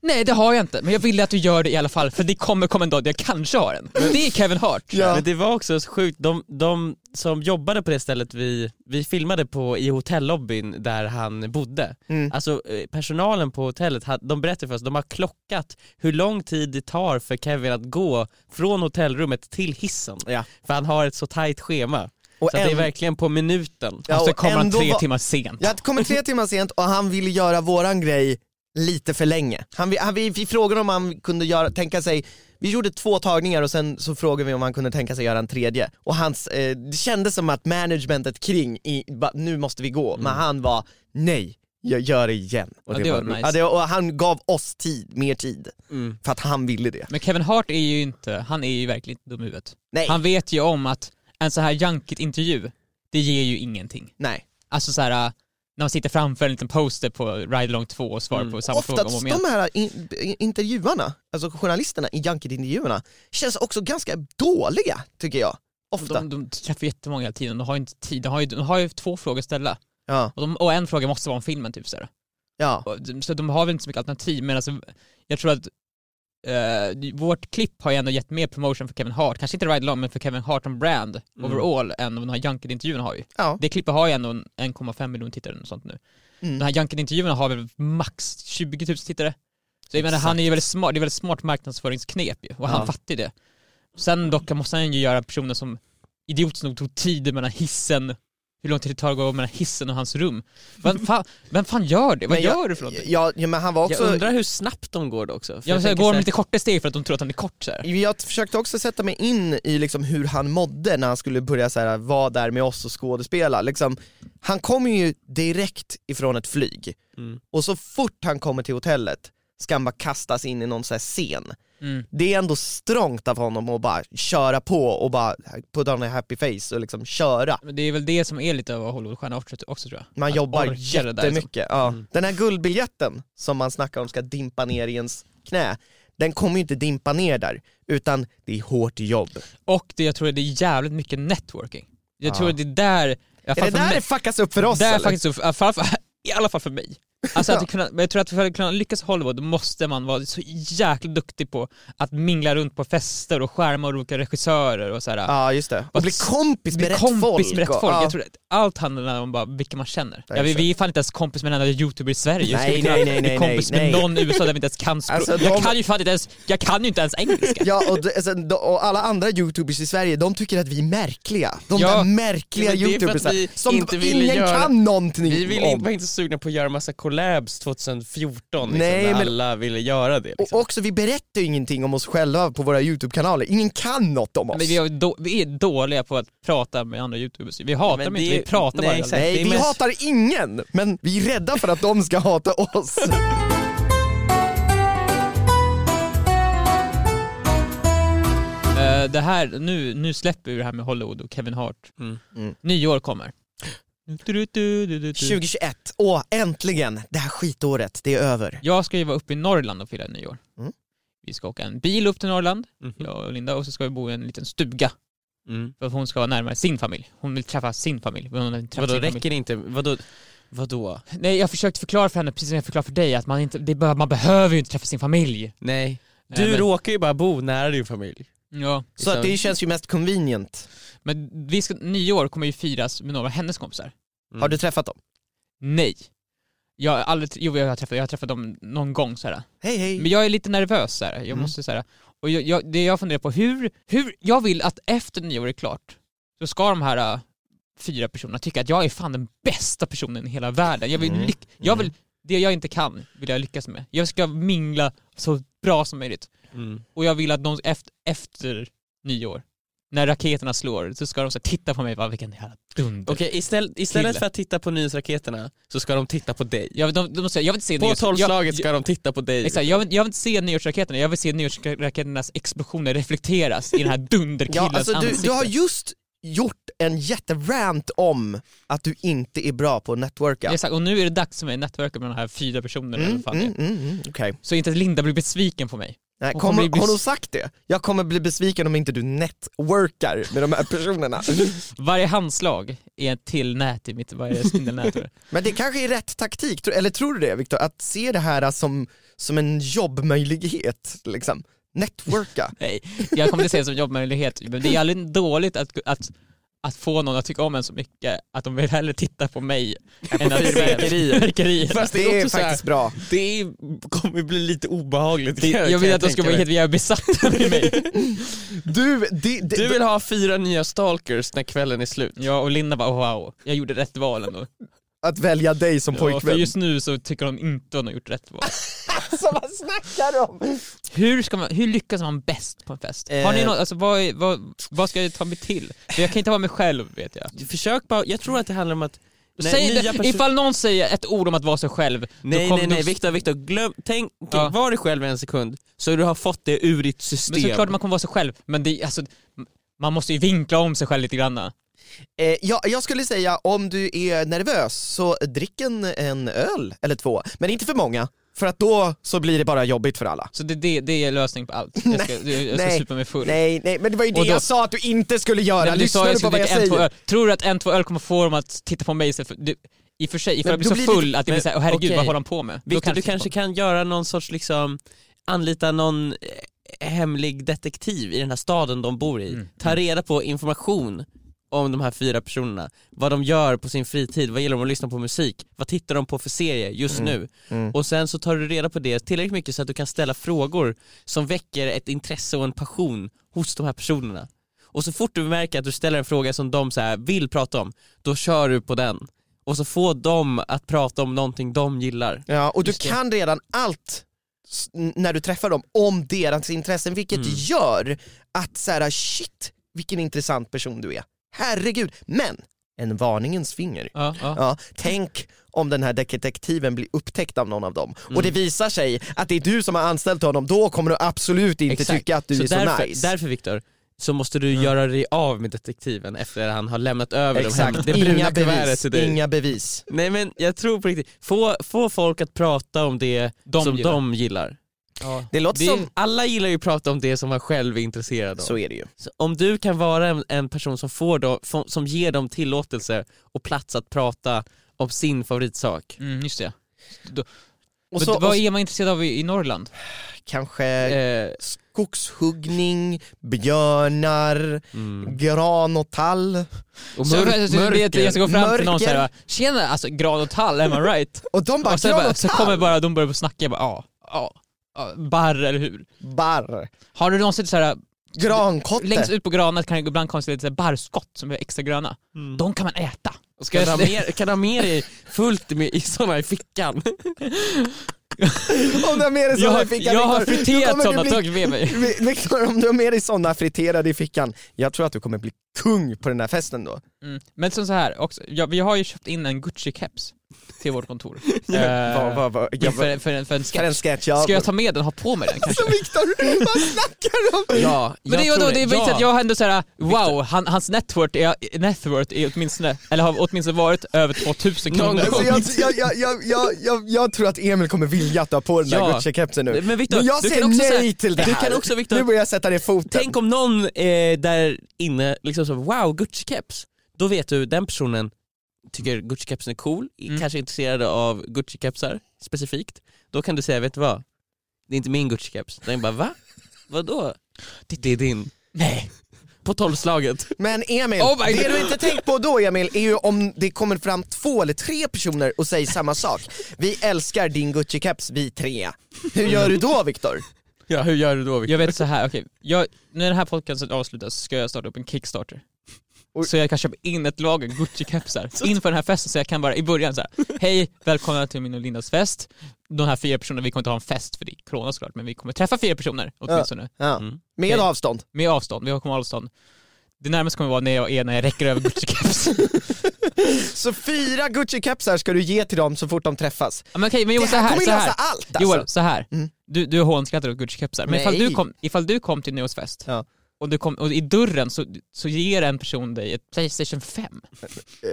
Nej det har jag inte, men jag vill att du gör det i alla fall för det kommer komma en dag där jag kanske har en. Det är Kevin Hart. Ja. Men det var också så sjukt, de, de som jobbade på det stället vi, vi filmade på i hotellobbyn där han bodde, Mm. alltså eh, personalen på hotellet, de berättade för oss, de har klockat hur lång tid det tar för Kevin att gå från hotellrummet till hissen. Ja. För han har ett så tajt schema. Och så att det är en- verkligen på minuten. Ja, och så kommer han tre var- timmar sent. Jag kommer tre timmar sent och han ville göra våran grej lite för länge. Han, vi- han, vi, vi frågade om han kunde göra, tänka sig, vi gjorde två tagningar och sen så frågade vi om han kunde tänka sig göra en tredje. Och hans, eh, det kändes som att managementet kring, i, ba, nu måste vi gå, men han var nej, jag gör det igen. Och Ja, det var nice. ja, det, och han gav oss tid, mer tid, Mm. för att han ville det. Men Kevin Hart är ju inte, han är ju verkligen inte dum i huvudet. Nej, Han vet ju om att en så här junkit-intervju, det ger ju ingenting. nej. Alltså så här när man sitter framför en liten poster på Ride Along 2 och svarar Mm. på samma fråga om och Oftast om igen. de här in, intervjuarna, alltså journalisterna i Junket-intervjuerna, känns också ganska dåliga tycker jag. Ofta. De, de träffar jättemånga hela tiden, de har ju inte tid, de har ju, de har ju två frågor att ställa. Ja, Och, de, och en fråga måste vara om filmen typ så här. ja. Så de har väl inte så mycket alternativ, men alltså, jag tror att eh, vårt klipp har ju ändå gett mer promotion för Kevin Hart, kanske inte Ride Along men för Kevin Hart som brand Mm. overall än vad den här Junket-intervjun har ju. ja. Det klippet har ju ändå en 1,5 miljoner tittare och sånt nu. Mm. Den här Junket-intervjuerna har väl max 20 000 tittare. Så jag menar, han är ju väldigt smart, det är väldigt smart marknadsföringsknep ju, och han Ja. fattar ju det. Sen dock måste han ju göra personer som idiotiskt nog tog tid mellan hissen, hur lång tid det tar att gå mellan hissen och hans rum. Vem fan, vem fan gör det? Vad Men jag- gör du för någonting? Ja, ja men han var också, Jag jag, undrar hur snabbt de går då också. För Jag, jag går de här- lite korta steg för att de tror att han är kort så här. jag försökte också sätta mig in i liksom hur han mådde när han skulle börja så här, vara där med oss och skådespela. Liksom, han kommer ju direkt ifrån ett flyg, Mm. och så fort han kommer till hotellet ska han bara kastas in i någon så här scen. Mm. Det är ändå strångt av honom att bara köra på och bara put on a happy face och liksom köra. Men det är väl det som är lite av Hollywoodstjärna också, också tror jag. Man Att jobbar där, liksom. jättemycket. Ja. Mm. Den här guldbiljetten som man snackar om ska dimpa ner i ens knä, den kommer ju inte dimpa ner där, utan det är hårt jobb. Och det, jag tror det är jävligt mycket networking. Jag Ja. tror det är där, Är det där mig- det fuckas upp för oss Det är eller? fall för, i alla fall för mig. Alltså att kunna, jag tror att för att kunna lyckas i Hollywood måste man vara så jäkla duktig på att mingla runt på fester och skärma olika regissörer och sådär. Ja just det, och bli kompis med Bli rätt kompis folk. med rätt och- folk. ja. Jag tror att allt handlar om bara vilka man känner. Ja, vi, vi är fan inte ens kompis med en enda youtuber i Sverige. Nej, vi nej, nej, nej, kompis nej, med nej. någon i USA där vi inte ens kan. Alltså, jag de- kan ju fan inte ens, jag kan ju inte ens engelska. Ja och, alltså, de, och alla andra youtubers i Sverige, de tycker att vi är märkliga. De Ja. där märkliga Ja, men det är för att youtubers vi som inte ingen göra- kan någonting Vi ville, om. var inte sugna på att göra massa collabs 2014 liksom, Nej, när men- alla ville göra det. Liksom. Och också, vi berättar ju ingenting om oss själva på våra youtube-kanaler, ingen kan något om oss. Men vi, är då, vi är dåliga på att prata med andra youtubers. Vi hatar Men dem det inte, vi pratar nej, bara. Nej, vi mest- hatar ingen, men vi är rädda för att de ska hata oss. Eh, det här, nu, nu släpper vi det här med Hollywood och Kevin Hart. Mm. Mm. Nyår kommer. 2021, åh äntligen! Det här skitåret, det är över. Jag ska ju vara uppe i Norrland och fira nyår. Mm. Vi ska åka en bil upp till Norrland, Mhm. jag och Linda, och så ska vi bo i en liten stuga. Mm. För att hon ska vara närmare sin familj. Hon vill träffa sin familj. Hon vill träffa Vadå sin familj. räcker det inte, vadå, vadå? Nej, jag försökte förklara för henne, precis som jag förklarade för dig, att man, inte, det bör, man behöver ju inte träffa sin familj. Nej. Du men- råkar ju bara bo nära din familj. Ja. Så att det känns ju mest convenient. Men vi ska, nyår kommer ju firas med några av hennes kompisar. Mm. Har du träffat dem? Nej. Jag har aldrig, jo jag har träffat, jag har träffat dem någon gång så här. Hej hej! Men jag är lite nervös så här. jag Mm. måste så här. och jag, jag, det jag funderar på, hur, hur, jag vill att efter nyår är klart, så ska de här äh, fyra personerna tycka att jag är fan den bästa personen i hela världen. Jag vill, Mm. lyck, jag vill det jag inte kan vill jag lyckas med. Jag ska mingla så bra som möjligt. Mm. Och jag vill att de efter, efter nyår när raketerna slår så ska de så titta på mig, bara, vilken jävla dunder. Okej, istället, istället för att titta på nyhetsraketerna så ska de titta på dig. Jag, de, de, jag vill inte se På tolvslaget ska de titta på dig. Exakt, jag vill, jag vill inte se nyårsraketerna, jag vill se nyårsraketernas explosioner reflekteras i den här dunderkillens Ja, alltså, du, ansikte. du har just gjort en jätterant om att du inte är bra på att networka. Exakt, och nu är det dags för mig att networka med de här fyra personerna Mm, är. mm, mm, mm, okej. Så inte att Linda blir besviken på mig. Nej, Hon kommer, har hon sagt det? Jag kommer bli besviken om inte du networkar med de här personerna. Varje handslag är ett till nät i mitt varje spindelnät. Men det kanske är rätt taktik, eller tror du det Viktor? Att se det här som, som en jobbmöjlighet, liksom. Networka. Nej, jag kommer inte se det som jobbmöjlighet, men det är aldrig dåligt att, att, att få någon att tycka om en så mycket att de vill hellre titta på mig än att fyrverkerier. Fast Det är också så här- faktiskt bra. Det kommer bli lite obehagligt. Det, jag vill att de ska vara helt jävla besatta med mig. Du, det, det, Du vill ha fyra nya stalkers när kvällen är slut. Ja, och Linda bara wow, jag gjorde rätt val ändå. Att välja dig som Ja, för pojkvän. just nu så tycker de inte att de har gjort rätt val. Alltså vad snackar du om? Hur, ska man, hur lyckas man bäst på en fest? Har ni Eh. något, alltså vad, vad, vad ska jag ta mig till? För jag kan inte vara mig själv vet jag. Försök bara, jag tror att det handlar om att när Säg det, ifall någon säger ett ord om att vara sig själv, Nej nej nej, Viktor, Viktor, glöm, tänk, Ja. var dig själv en sekund så du har fått det ur ditt system. Men såklart man kommer vara sig själv, men det, alltså, man måste ju vinkla om sig själv lite grann. Eh, ja, jag skulle säga om du är nervös så drick en, en öl eller två, men inte för många. För att då så blir det bara jobbigt för alla. Så det, det, det är lösning på allt. Jag ska, jag ska nej, supa mig full. Nej, nej, men det var ju det då- jag sa att du inte skulle göra. Nej, du Lyssnar du på vad jag en, säger? Tror du att en, två öl kommer få dem att titta på mig istället för... Det, I och för sig, ifall jag blir så blir det- full att det blir såhär, åh herregud okej. vad håller han på med? Då Viktor, du kanske kan göra någon sorts liksom, anlita någon eh, hemlig detektiv i den här staden de bor i. Mm. Ta reda på information om de här fyra personerna. Vad de gör på sin fritid, vad gillar de att lyssna på musik, vad tittar de på för serie just nu? Mm. Och sen så tar du reda på det tillräckligt mycket så att du kan ställa frågor som väcker ett intresse och en passion hos de här personerna. Och så fort du märker att du ställer en fråga som de så vill prata om, då kör du på den. Och så får de att prata om någonting de gillar. Ja, och du kan redan allt när du träffar dem om deras intressen, vilket Mm. gör att så här, shit vilken intressant person du är. Herregud, men en varningens finger. Ja, ja. Ja, tänk om den här detektiven blir upptäckt av någon av dem och Mm. det visar sig att det är du som har anställt honom, då kommer du absolut inte Exakt. tycka att du är därför, så nice. Därför Viktor, så måste du göra dig av med detektiven efter att han har lämnat över de Exakt, det bruna inga kuvertet bevis, till dig. inga bevis. Nej men jag tror på riktigt, få, få folk att prata om det De som gillar. de gillar. Ja. Det låter Det, som, alla gillar ju att prata om det som man själv är intresserad av. så är det ju. Så om du kan vara en, en person som, får dem, få- som ger dem tillåtelse och plats att prata om sin favoritsak. Mm, just det. Då, Och så, vad och, är man intresserad av i, i Norrland? kanske Eh, skogshuggning, björnar, mm. gran och tall. Och Så, mörk, så, det, det, jag ska gå fram till någon Mörker. såhär, tjena alltså gran och tall, am I right? Och de bara, och sen gran bara, och så kommer bara de börjar på snacka, jag bara ja, ja, ja, barr eller hur? barr, Har du någonsin såhär, grankotte. längst ut på granen kan det ibland komma lite barrskott som är extra gröna. Mm. De kan man äta. Ska Kan du, mer, kan du ha med dig fullt med, i såna i fickan? Om du har med dig har, i fickan, jag har friterat sådana tagit med mig. Vi- Viktor, om du har med dig såna friterade i fickan, jag tror att du kommer bli kung på den här festen då. Mm. Men som så här också, ja, vi har ju köpt in en Gucci-keps till vårt kontor. Eh, jag- för, för, en- för en För en sketch. ja. Ska jag ta med den och ha på mig den kanske? Alltså Viktor, vad snackar du om? Ja, Men det är då, tror det är ja. ja. att jag ändå såhär, wow, han, hans networth är, networth är åtminstone, eller har åtminstone varit över 2000 Någon kronor. Alltså jag, jag, jag, jag, jag, jag, tror att Emil kommer vilja att du har på den där Ja. Gucci-kepsen nu. Men Viktor, Men jag du säger nej säga- till det du här. kan också, Viktor- nu börjar jag sätta ner foten. Tänk om någon eh, där inne liksom så, wow Gucci-keps, då vet du den personen tycker Gucci-kepsen är cool, Mm. kanske är intresserad av Gucci-kepsar specifikt, då kan du säga vet du vad, det är inte min Gucci-keps. Den bara va? Vadå? Det är din. Nej. På tolvslaget. Men Emil, Oh det du inte tänkt på då Emil är ju om det kommer fram två eller tre personer och säger samma sak. Vi älskar din Gucci-keps, vi tre. Hur gör du då Viktor? Ja hur gör du då Viktor? Jag vet så här, okej, jag, när den här podcasten avslutas så ska jag starta upp en Kickstarter. Oj. Så jag kan köpa in ett lager Gucci-kepsar inför den här festen så jag kan bara i början så här: hej, välkomna till min och Lindas fest. De här fyra personerna, vi kommer inte ha en fest för det är corona såklart, men vi kommer träffa fyra personer åtminstone. Ja. Mm. Med Okej. avstånd. Med avstånd, vi kommer avstånd. Det närmaste kommer vara när jag är när jag räcker över Gucci-keps. Så fyra Gucci-kepsar ska du ge till dem så fort de träffas. ja, men okej, men Joel, det så här här, kommer så här. lösa allt alltså. Joel, så här. Mm. Du, du hånskrattar åt Gucci-kepsar, men ifall du, kom, ifall du kom till Neos fest Ja. Och, du kom, och i dörren så, så ger en person dig ett Playstation 5. Eh,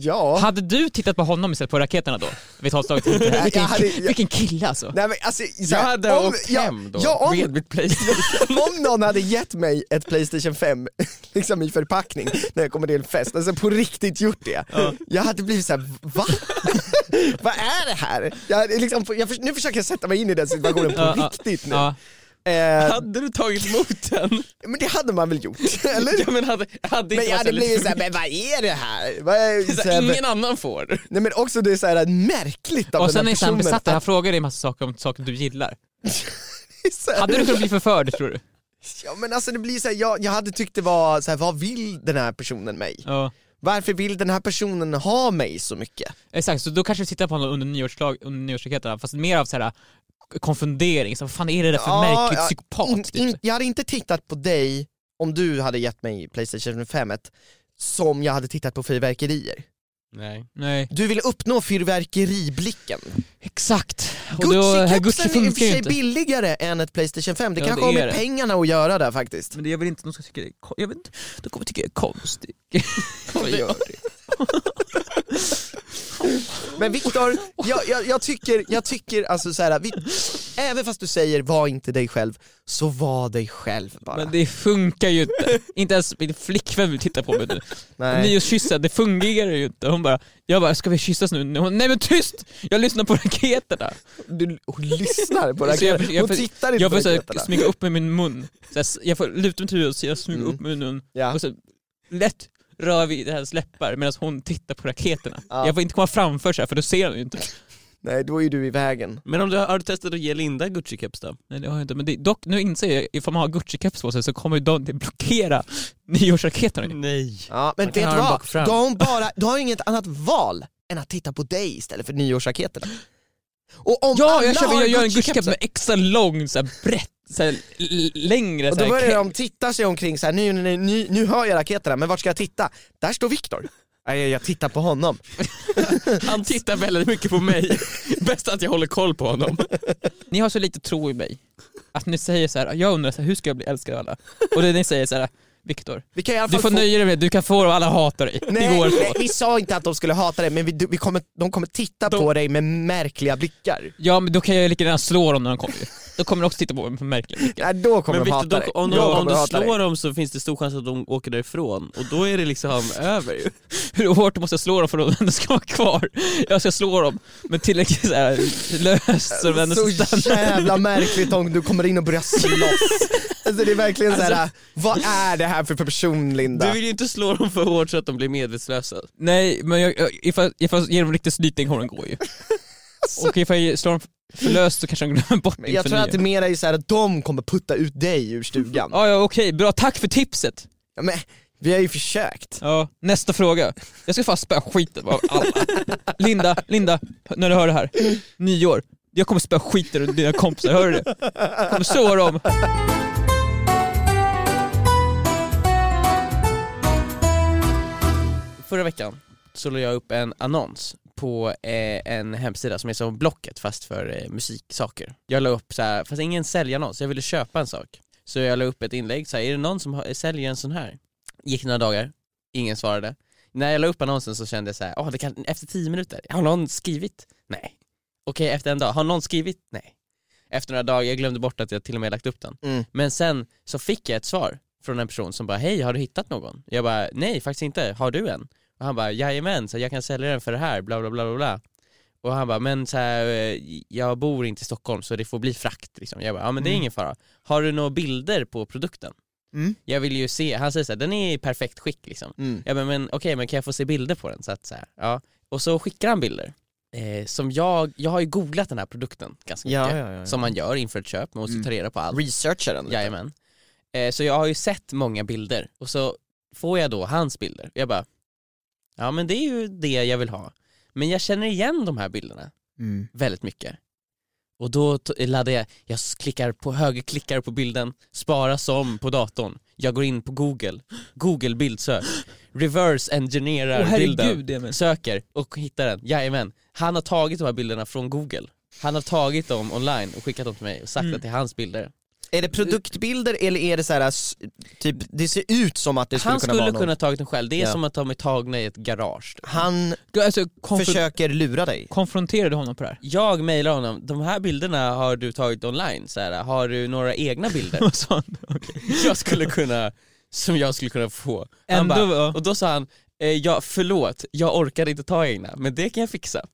ja. Hade du tittat på honom istället på raketerna då? Vi tar slaget till Jag vilken, hade- jag- vilken kille alltså. Nej men alltså, så Jag hade om, åkt ja, hem då ja, om, med mitt Playstation. om någon hade gett mig ett Playstation 5 liksom i förpackning när jag kommer till en fest, alltså på riktigt gjort det. Jag hade blivit såhär, va? Vad är det här? Jag, liksom, jag, nu försöker jag sätta mig in i den situationen på Ja, ja, riktigt nu. Eh, Hade du tagit emot den? men det hade man väl gjort? Eller? Ja, men hade, hade Men jag hade så blivit såhär, men vad är det här? Vad är, Så så här, ingen annan får. Nej men också det är såhär märkligt av Och den sen här är han personen besatt, han frågar dig en massa saker om saker du gillar. Hade du kunnat bli förförd tror du? Ja men alltså det blir såhär, jag, jag hade tyckt det var såhär, vad vill den här personen mig? Ja. Varför vill den här personen ha mig så mycket? Exakt, så då kanske du tittar på honom under, nyårsraketerna, fast mer av så här konfundering, så vad fan är det där för Ja, märkligt ja, psykopat? In, typ. in, jag hade inte tittat på dig om du hade gett mig Playstation 5 som jag hade tittat på fyrverkerier. Nej. Nej, Du vill uppnå fyrverkeriblicken. exakt. Gucci-kepsen är i och för sig inte. billigare än ett Playstation 5, det Ja, kanske har med det. pengarna att göra där faktiskt. Men det, jag vill inte, de ska tycka det är, jag vet inte, de kommer tycka det är konstigt. Men Viktor, jag, jag, jag tycker, jag tycker alltså så här, vi, även fast du säger var inte dig själv, så var dig själv bara. Men det funkar ju inte. inte ens min flickvän vill titta på mig nu. Nyårskyssen, det fungerar ju inte. Hon bara, jag bara, ska vi kyssas nu? Hon, Nej men tyst! Jag lyssnar på raketerna. Du, hon lyssnar på Så jag- raketerna, jag hon får- tittar inte Jag på får så här, raketerna. smyga upp med min mun. Så jag får luta mig till huvudet jag smyger Mm. upp med munnen. Ja. Och så lätt rör vi det här släppar medan hon tittar på raketerna. Ja. Jag får inte komma framför så här för då ser hon ju inte. Nej, då är du i vägen. Men om du har, har du testat att ge Linda Gucci-keps då? Nej det har jag inte, men det, dock nu inser jag, ifall man har Gucci-keps på sig så kommer de det blockera nyårsraketerna. Nej. Ja, men Man vet du vad? har, bara, du har inget annat val än att titta på dig istället för nyårsraketerna. Och om Ja, alla jag, köper, jag gör en Gucci-keps med extra lång, så här, brett, så här, längre. Och då börjar de titta sig omkring så här, nu, nu, nu, nu hör jag raketerna, men vart ska jag titta? Där står Viktor. Nej, jag tittar på honom. Han tittar väldigt mycket på mig. Bäst att jag håller koll på honom. Ni har så lite tro i mig. Att ni säger så här, jag undrar så här, hur ska jag bli älskad av alla? Och det ni säger så här, Viktor, du får få... nöja dig med, du kan få alla hatar dig. Nej, det går så. nej, vi sa inte att de skulle hata dig, men vi, vi kommer, de kommer titta De- på dig med märkliga blickar. Ja men då kan jag lika gärna slå dem när de kommer. Då kommer de också titta på mig med märkliga blickar. Nej, då kommer Men de Victor, hata de, dig. om, de, Då om du de hata dig. slår dem så finns det stor chans att de åker därifrån och då är det liksom över ju. Hur hårt måste jag slå dem för att de ändå ska vara kvar? Jag ska slå dem, men tillräckligt så här, löst så de ändå ska Så jävla märkligt om du kommer in och börjar slåss. Alltså det är verkligen såhär, vad är det här för person Linda? Du vill ju inte slå dem för hårt så att de blir medvetslösa. Nej, men jag, jag, ifall, ifall jag ger dem riktig snyting kommer de gå ju. Och ifall jag slår dem för löst så kanske de glömmer bort mig jag tror att det mera är såhär att de kommer putta ut dig ur stugan. Ja, ja okej, bra, tack för tipset! Ja, men vi har ju försökt. Ja, nästa fråga. Jag ska fan spöa skiten av alla. Linda, Linda, när du hör det här. Nyår. Jag kommer spöa skiten ur dina kompisar, hör du det? Jag kommer slå dem. Förra veckan så la jag upp en annons på eh, en hemsida som är som Blocket fast för eh, musiksaker. Jag la upp så här, fast ingen säljannons, jag ville köpa en sak. Så jag la upp ett inlägg, så här, är det någon som har, säljer en sån här? Gick några dagar, ingen svarade. När jag la upp annonsen så kände jag så här, "Åh, det kan, efter tio minuter, har någon skrivit? Nej. Okej, efter en dag, har någon skrivit? Nej. Efter några dagar, jag glömde bort att jag till och med lagt upp den. Mm. Men sen så fick jag ett svar från en person som bara, hej har du hittat någon? Jag bara, nej faktiskt inte, har du en? Och han bara, jajamän, så jag kan sälja den för det här, bla bla bla bla bla Och han bara, men så här, eh, jag bor inte i Stockholm så det får bli frakt liksom. Jag bara, ja men det är Mm. ingen fara. Har du några bilder på produkten? Mm. Jag vill ju se, han säger så här, den är i perfekt skick liksom. Mm. Jag bara, men okej men kan jag få se bilder på den? Så att, så här, ja. Och så skickar han bilder. Eh, som jag, jag har ju googlat den här produkten ganska mycket. Ja, ja, ja, ja. Som man gör inför ett köp, man måste Mm. ta reda på allt. Researcha den lite. Jajamän. Eh, så jag har ju sett många bilder och så får jag då hans bilder. Jag bara, ja men det är ju det jag vill ha. Men jag känner igen de här bilderna Mm. väldigt mycket. Och då laddar jag, jag klickar på högerklickar på bilden, spara som på datorn. jag går in på google, google bildsök, reverse engineerar bilden, herregud Emil. söker och hittar den, jajamän. Han har tagit de här bilderna från google. Han har tagit dem online och skickat dem till mig och sagt Mm. att det är hans bilder. Är det produktbilder eller är det så här, typ, det ser ut som att det skulle Han kunna skulle vara någon. kunna tagit den själv, det är Ja. som att de är tagna i ett garage. Han Alltså, försöker lura dig. konfronterar du honom på det här? Jag mejlar honom, de här bilderna har du tagit online, så här, har du några egna bilder? Han? jag skulle kunna, som jag skulle kunna få. Han Ändå, bara, och då sa han, eh, ja förlåt, jag orkar inte ta egna, men det kan jag fixa.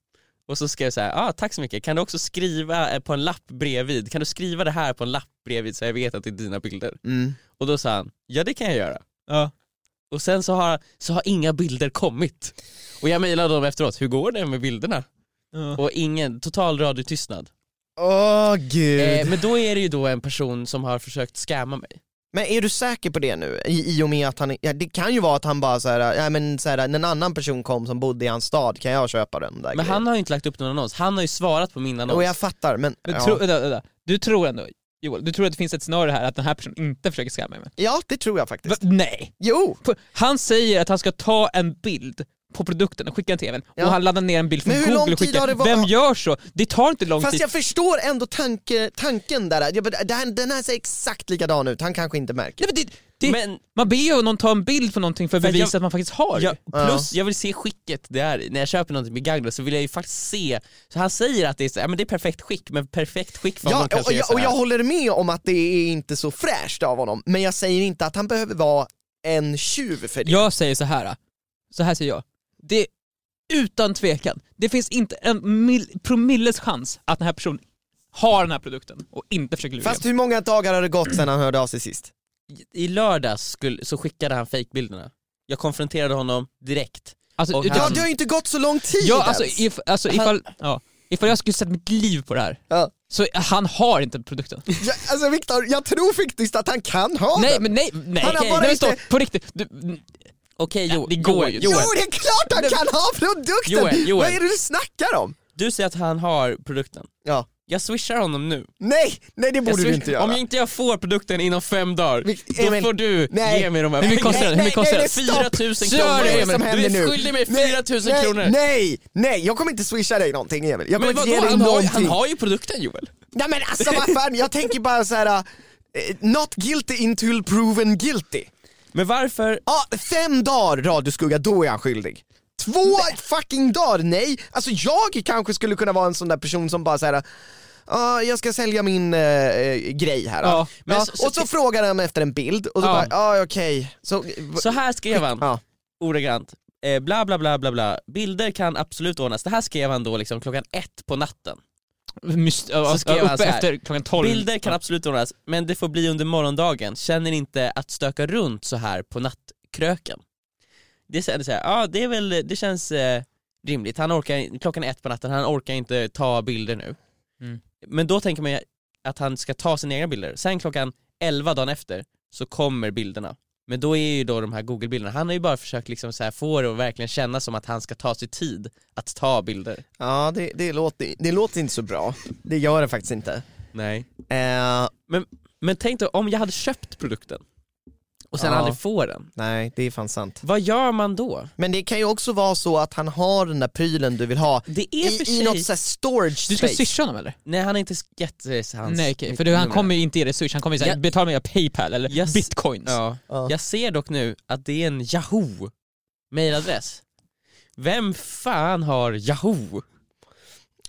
Och så skrev jag så här, ah, tack så mycket, kan du också skriva eh, på en lapp bredvid, kan du skriva det här på en lapp bredvid så jag vet att det är dina bilder? Mm. Och då sa han, ja det kan jag göra. Ja. Och sen så har, så har inga bilder kommit. Och jag mejlade dem efteråt, hur går det med bilderna? Ja. Och ingen, total radiotystnad. Åh gud. Eh, men då är det ju då en person som har försökt scamma mig. Men är du säker på det nu? I, i och med att han, ja, det kan ju vara att han bara såhär, ja men såhär, när en annan person kom som bodde i hans stad, kan jag köpa den där Men grejen? han har ju inte lagt upp någon annons, han har ju svarat på min annons. Och jag fattar, men, Men ja. tro, vänta, vänta. Du tror ändå, Joel, du tror att det finns ett scenario här att den här personen inte försöker scamma mig? ja det tror jag Va? faktiskt. Nej! Jo! Han säger att han ska ta en bild på produkten och skicka den till även Ja. och han laddar ner en bild från lång google och skickar. varit- Vem gör så? Det tar inte lång Fast tid. jag förstår ändå tanke, tanken där, jag, den, den här ser exakt likadan ut, han kanske inte märker. Nej, men det, det, Men man ber ju någon ta en bild på någonting för att bevisa jag- att man faktiskt har Ja, det. plus jag vill se skicket det är när jag köper någonting begagnat så vill jag ju faktiskt se, så han säger att det är, så, ja, men det är perfekt skick, men perfekt skick för Ja, honom och, kanske är jag, och jag håller med om att det är inte så fräscht av honom, men jag säger inte att han behöver vara en tjuv för det. Jag säger så här. så här säger jag. Det utan tvekan, det finns inte en mil, promilles chans att den här personen har den här produkten och inte försöker lura Fast hur många dagar har det gått sedan han hörde av sig sist? I lördags skulle, så skickade han fejkbilderna. Jag konfronterade honom direkt. Alltså, utan, Ja, det har ju inte gått så lång tid ja, alltså, ens. if, alltså ifall, ja, ifall jag skulle sätta mitt liv på det här, Ja. så han har inte produkten. Ja, alltså Viktor, jag tror faktiskt att han kan ha Nej den. men nej, nej, Han har bara nej, inte- stopp, på riktigt. Du, Okej Ja, jo, det går Joel, ju. Jo det är klart han kan ha produkten! Joel, Joel. Vad är det du snackar om? du säger att han har produkten. Ja. Jag swishar honom nu. Nej, nej det borde du inte göra. Om jag inte jag får produkten inom fem dagar, Vi- då Emil, får du nej. ge mig de här Hur mycket kostar Nej, den? Hur mycket kostar den? nej, stopp. 4000 Vad kronor! det Emil. du är skyldig mig Nej, 4000 nej, kronor! Nej, nej, jag kommer inte swisha dig någonting Emil. Jag Men vadå, han har, någonting. han har ju produkten Joel. Nej men alltså vad fan, jag tänker bara så här. eh, not guilty until proven guilty. Men varför, Ja, fem dagar radioskugga, då är han skyldig. Två fucking dagar, nej. Alltså jag kanske skulle kunna vara en sån där person som bara såhär, Ja, jag ska sälja min eh, grej här. Ja, ja, så- så- och så frågar han efter en bild och så Ja. bara, ja okej. Så, så här skrev han, ja. ordagrant, eh, bla bla bla bla bla, bilder kan absolut ordnas. Det här skrev han då liksom klockan ett på natten. Myst, Så skrev uppe efter klockan 12. Bilder kan absolut ordnas, men det får bli under morgondagen. Känner inte att stöka runt så här på nattkröken. Det är så här, ja det är väl, det känns eh, rimligt. Han orkar, klockan är ett på natten, han orkar inte ta bilder nu. Mm. Men då tänker man ju att han ska ta sina egna bilder. Sen klockan 11 dagen efter så kommer bilderna. Men då är ju då de här google-bilderna, han har ju bara försökt liksom så här få det att verkligen kännas som att han ska ta sig tid att ta bilder. ja det, det, låter, det låter inte så bra. Det gör det faktiskt inte. Nej. Eh, Men tänk då om jag hade köpt produkten och sen Ja. aldrig får den. nej, det är fan sant. Vad gör man då? Men det kan ju också vara så att han har den där prylen du vill ha Det är för i, sig... i något sånt storage Du ska space. swisha honom eller? Nej han har inte gett hans... Nej okej, mitt för du, han kommer ju inte ge dig swish, han kommer ju säga betala med Paypal eller Yes. bitcoins. Ja. Ja. Jag ser dock nu att det är en Yahoo mailadress. Vem fan har Yahoo?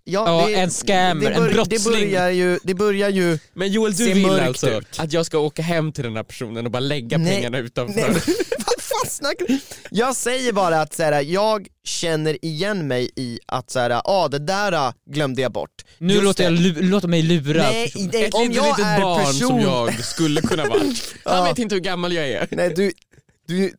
Ja, en scammer, en Det brottsling. börjar ju, det börjar ju Men Joel du vill alltså ut. att jag ska åka hem till den här personen och bara lägga Nej. pengarna utanför? Nej, vad fan snackar du? Jag säger bara att så här, jag känner igen mig i att så här, ah, det där ah, glömde jag bort. Nu Just låter, jag, det. lu- låter mig lura Nej, nej Ett om jag litet är barn person... som jag skulle kunna vara. Han Ja. vet inte hur gammal jag är. Nej, du, du,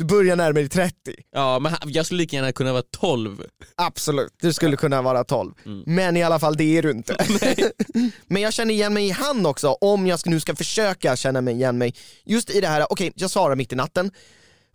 du börjar närma dig 30. Ja men jag skulle lika gärna kunna vara 12. Absolut, du skulle kunna vara 12. Mm. Men i alla fall, det är du inte. Men jag känner igen mig i han också, om jag nu ska försöka känna mig igen mig. Just i det här, okej, jag svarar mitt i natten.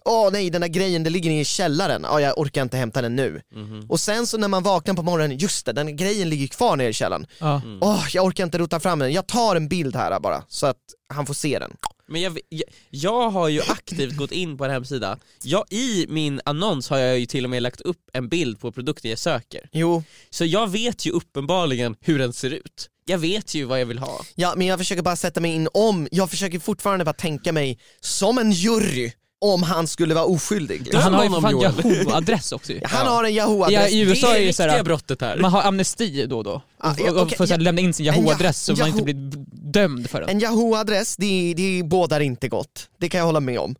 Åh nej, den där grejen, det ligger i källaren. Ja, jag orkar inte hämta den nu. Mhm. Och sen så när man vaknar på morgonen, just det, den grejen ligger kvar nere i källaren. Mm. Åh, jag orkar inte rota fram den. Jag tar en bild här bara, så att han får se den. Men jag, jag, jag har ju aktivt gått in på en hemsida, jag, i min annons har jag ju till och med lagt upp en bild på produkten jag söker. Jo, Så jag vet ju uppenbarligen hur den ser ut. Jag vet ju vad jag vill ha. ja, men jag försöker bara sätta mig in om, jag försöker fortfarande bara tänka mig som en jury om han skulle vara oskyldig. Han har ju för fan. Yahoo-adress också ju. Han har en Yahoo-adress. Ja, i USA det är är det det såhär- riktiga brottet här. Man har amnesti då och då, Ah, och, ja, och, och okej, får så här ja. lämna in sin Yahoo- Yahoo-adress så man inte Yahoo- blir dömd för den. En Yahoo-adress, det, det bådar inte gott. Det kan jag hålla med om.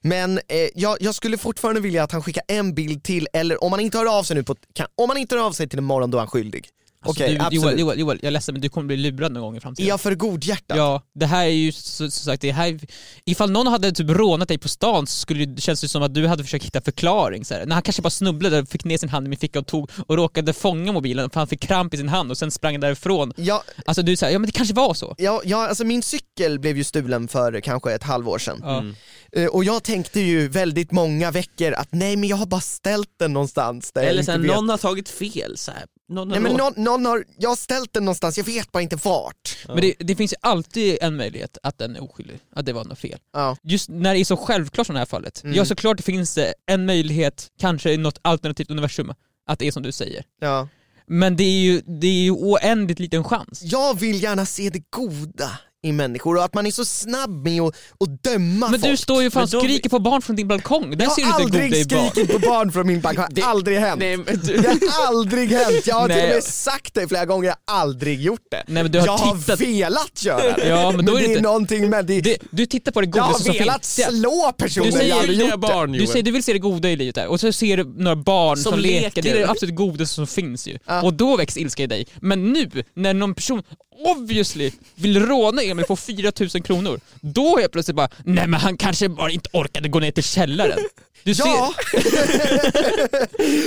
Men eh, jag, jag skulle fortfarande vilja att han skickar en bild till, eller om han inte hör av sig nu på, kan, om han inte hör av sig till imorgon då är han skyldig. Alltså, Okej, absolut. Joel, Joel, Joel, jag är ledsen men du kommer bli lurad någon gång i Är framtiden. jag för godhjärtad? Ja, det här är ju så, som sagt, det här, ifall någon hade typ rånat dig på stan så skulle det känns det som att du hade försökt hitta förklaring så här. När han kanske bara snubblade och fick ner sin hand i min ficka och tog och råkade fånga mobilen för han fick kramp i sin hand och sen sprang därifrån. Ja, Alltså du säger ja men det kanske var så. ja, ja, alltså min cykel blev ju stulen för kanske ett halvår sedan. Mm. Eh, Och jag tänkte ju väldigt många veckor att nej men jag har bara ställt den någonstans där Eller sen någon har tagit fel så här. Någon Nej men någon, någon har, jag har ställt den någonstans, jag vet bara inte vart. Ja. Men det, det finns ju alltid en möjlighet att den är oskyldig, att det var något fel. Ja. Just när det är så självklart som det här fallet. Mm. Ja såklart det finns det en möjlighet, kanske i något alternativt universum, att det är som du säger. Ja. Men det är ju, det är ju oändligt liten chans. Jag vill gärna se det goda i människor och att man är så snabb med att, att döma Men folk. du står ju fan Men och skriker på barn från din balkong, där jag ser har du inte goda aldrig i barn. skrikit på barn från min har Det- aldrig hänt. Nej, men du, Det har aldrig hänt, jag har till Nej. och med sagt det flera gånger, jag har aldrig gjort det. Nej men du har jag har tittat, velat göra det. Ja, men då är det det är inte- någonting med det. det, du tittar på det jag har som velat finns. Det- slå Du personer, jag har säger, aldrig gjort det. barn du Joel. säger du vill se det goda i livet där, och så ser du några barn som, Som leker. leker. det är det absolut godaste som finns ju. Ja. Och då väcks ilska i dig. Men nu, när någon person obviously vill råna Emil på 4000 kronor, då är jag plötsligt bara, nej men han kanske bara inte orkade gå ner till källaren. Du Ja,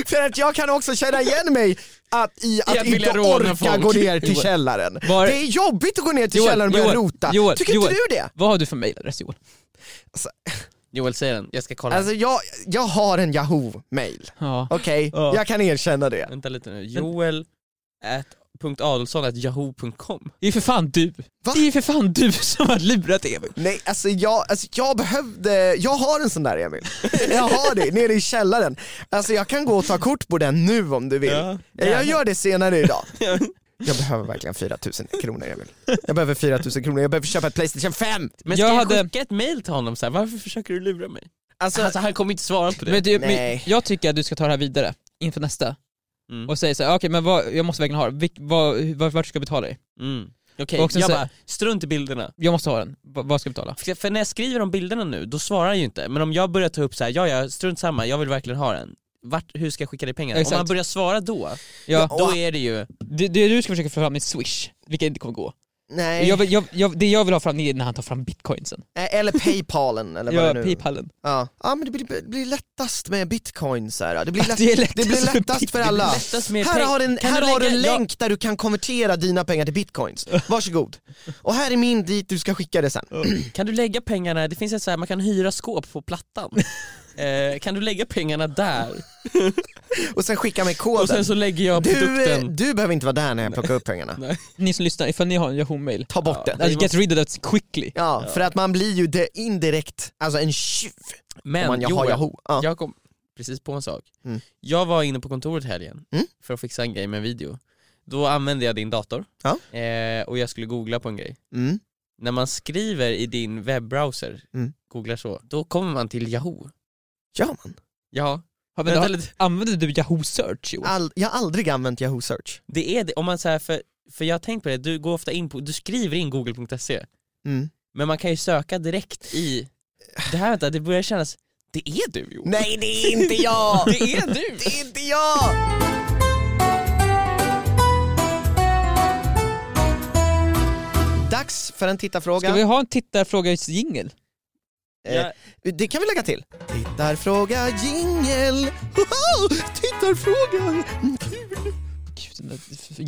för att jag kan också känna igen mig att, i att vilja inte orka folk. gå ner till Joel. källaren. Var- Det är jobbigt att gå ner till Joel, källaren och börja Joel, rota. Joel, Tycker Joel. inte du det? Vad har du för mailadress Joel? Joel säger den, jag ska kolla. Alltså jag, jag har en Yahoo-mail, Ja. okej? Ja. Jag kan erkänna det. Vänta lite nu, joel at .adolfsson at yahoo.com Det är för fan du. Va? Det är för fan du som har lurat Emil. Nej, alltså jag, alltså jag behövde, jag har en sån där Emil. Jag har det, nere i källaren. Alltså jag kan gå och ta kort på den nu om du vill. Ja. Jag gör det senare idag. Jag behöver verkligen 4000 kronor Emil. Jag behöver 4000 kronor, jag behöver köpa ett Playstation 5! Men ska Jag jag, hade- skicka ett mail till honom så här? varför försöker du lura mig? Alltså, Alltså han kommer inte svara på det. Men du, men Nej. jag tycker att du ska ta det här vidare inför nästa Mm. och säga såhär, okej men vad, jag måste verkligen ha det, vad, vad, vart ska jag betala dig? Mm. Okej, sen jag så- bara, strunt i bilderna. Jag måste ha den, vad, vad ska jag betala? För för när jag skriver om bilderna nu, då svarar han ju inte. Men om jag börjar ta upp så här, ja ja, strunt samma, jag vill verkligen ha den. Vart, hur ska jag skicka dig pengarna? Exakt. Om han börjar svara då, Ja, då är det ju... det, det du ska försöka få fram är swish, vilket inte kommer gå. Nej. Jag, jag, jag, det jag vill ha fram är när han tar fram bitcoinsen. Eller Paypalen eller vad Ja, det nu Paypalen. Ja, ja men det blir, det blir lättast med bitcoin så här. Det blir, lätt, Det är lättast det blir lättast för alla. Lättast med Här har, en, här du har du en lägga- ja, länk där du kan konvertera dina pengar till bitcoins. Varsågod. Och här är min dit du ska skicka det sen. Kan du lägga pengarna, det finns ett så här, man kan hyra skåp på plattan. eh, kan du lägga pengarna där? Och sen skicka med Och sen koden. så lägger jag Du, eh, produkten... du behöver inte vara där när jag plockar upp pengarna. Ni som lyssnar, ifall ni har en Yahoo-mail, Ta bort Ja. det. alltså, get rid of that quickly. Ja, för att man blir ju det indirekt, alltså en tjuv om Men man har Joel, Yahoo. Ja. jag kom precis på en sak. Mm. Jag var inne på kontoret helgen Mm. för att fixa en grej med en video. Då använde jag din dator Ja. eh, och jag skulle googla på en grej. Mm. När man skriver i din webbrowser, Mm. googlar så, då kommer man till Yahoo. Gör man? Ja, Har, vänta lite. använder du Yahoo search Joel? All, jag har aldrig använt Yahoo search. det är det, om man här, för, för jag har tänkt på det, du går ofta in på, du skriver in google.se, Mm. men man kan ju söka direkt i, det här vänta, det börjar kännas, det är du Joel. Nej det är inte jag! Det är du! Det är inte jag! Dags för en tittarfråga. Ska vi ha en tittarfråga-jingel? Eh, Ja. Det kan vi lägga till. Tittarfråga jingel. Hoho! Tittarfråga. Mm, kul. Gud,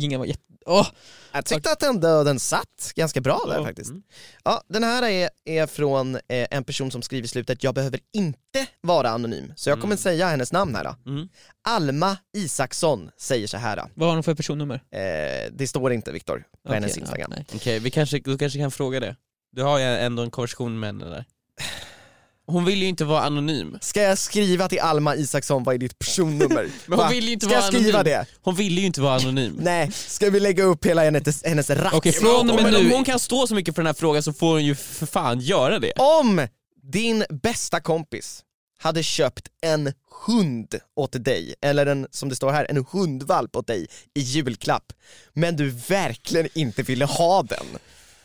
jingeln var jätte... Åh! Jag tyckte att den, den satt ganska bra där Ja. faktiskt. Mm. Ja, den här är, är från eh, en person som skriver i slutet, jag behöver inte vara anonym. Så jag kommer Mm. säga hennes namn här. Mm. Alma Isaksson säger så här. Vad har de för personnummer? Eh, det står inte Viktor på Okej, hennes ja, Instagram. nej. Okej, vi kanske, du kanske kan fråga det. Du har ju ändå en konversation med henne där. Hon vill ju inte vara anonym. Ska jag skriva till Alma Isaksson, vad är ditt personnummer? Men hon Va? vill ju inte Ska vara jag skriva anonym. det? Hon vill ju inte vara anonym. Nej, ska vi lägga upp hela hennes, hennes rack? Okej, från och med Men nu, om hon kan stå så mycket för den här frågan så får hon ju för fan göra det. Om din bästa kompis hade köpt en hund åt dig, eller en, som det står här, en hundvalp åt dig i julklapp, men du verkligen inte ville ha den,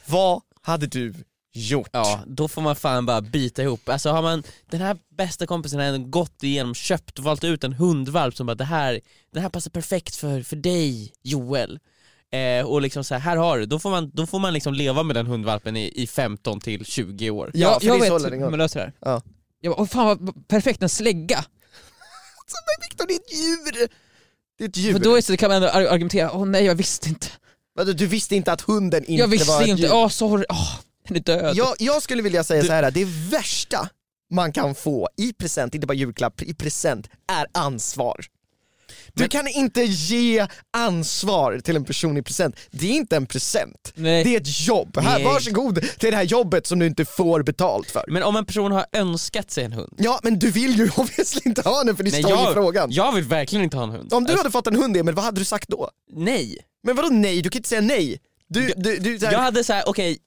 vad hade du gjort? Ja, då får man fan bara bita ihop. Alltså har man, den här bästa kompisen har ändå gått igenom, köpt och valt ut en hundvalp som bara det här, det här passar perfekt för, för dig Joel. Eh, och liksom så här, här har du, då får man, då får man liksom leva med den hundvalpen i, i 15 till 20 år. Ja, jag, för jag det är så vet hur man löser det här. Ja. Jag bara, åh fan vad perfekt, en slägga. Men Viktor, det är ett djur! Det är ett djur. För då är det så, kan man ändå ar- argumentera, åh nej jag visste inte. Vadå, Du visste inte att hunden inte Jag visste var ett inte, djur? åh sorry, åh den är död. Jag, jag skulle vilja säga så här: det värsta man kan få i present, inte bara julklapp, i present, är ansvar. Du Men- kan inte ge ansvar till en person i present, det är inte en present. Nej. Det är ett jobb. Här, Nej. varsågod till det här jobbet som du inte får betalt för. Men om en person har önskat sig en hund, Ja men du vill ju obviously inte ha den för det står ju i frågan. jag vill verkligen inte ha en hund. Om du Alltså, hade fått en hund Emil, vad hade du sagt då? nej. Men vadå nej? Du kan inte säga nej. Du, du, du, här, Jag hade så här: okej,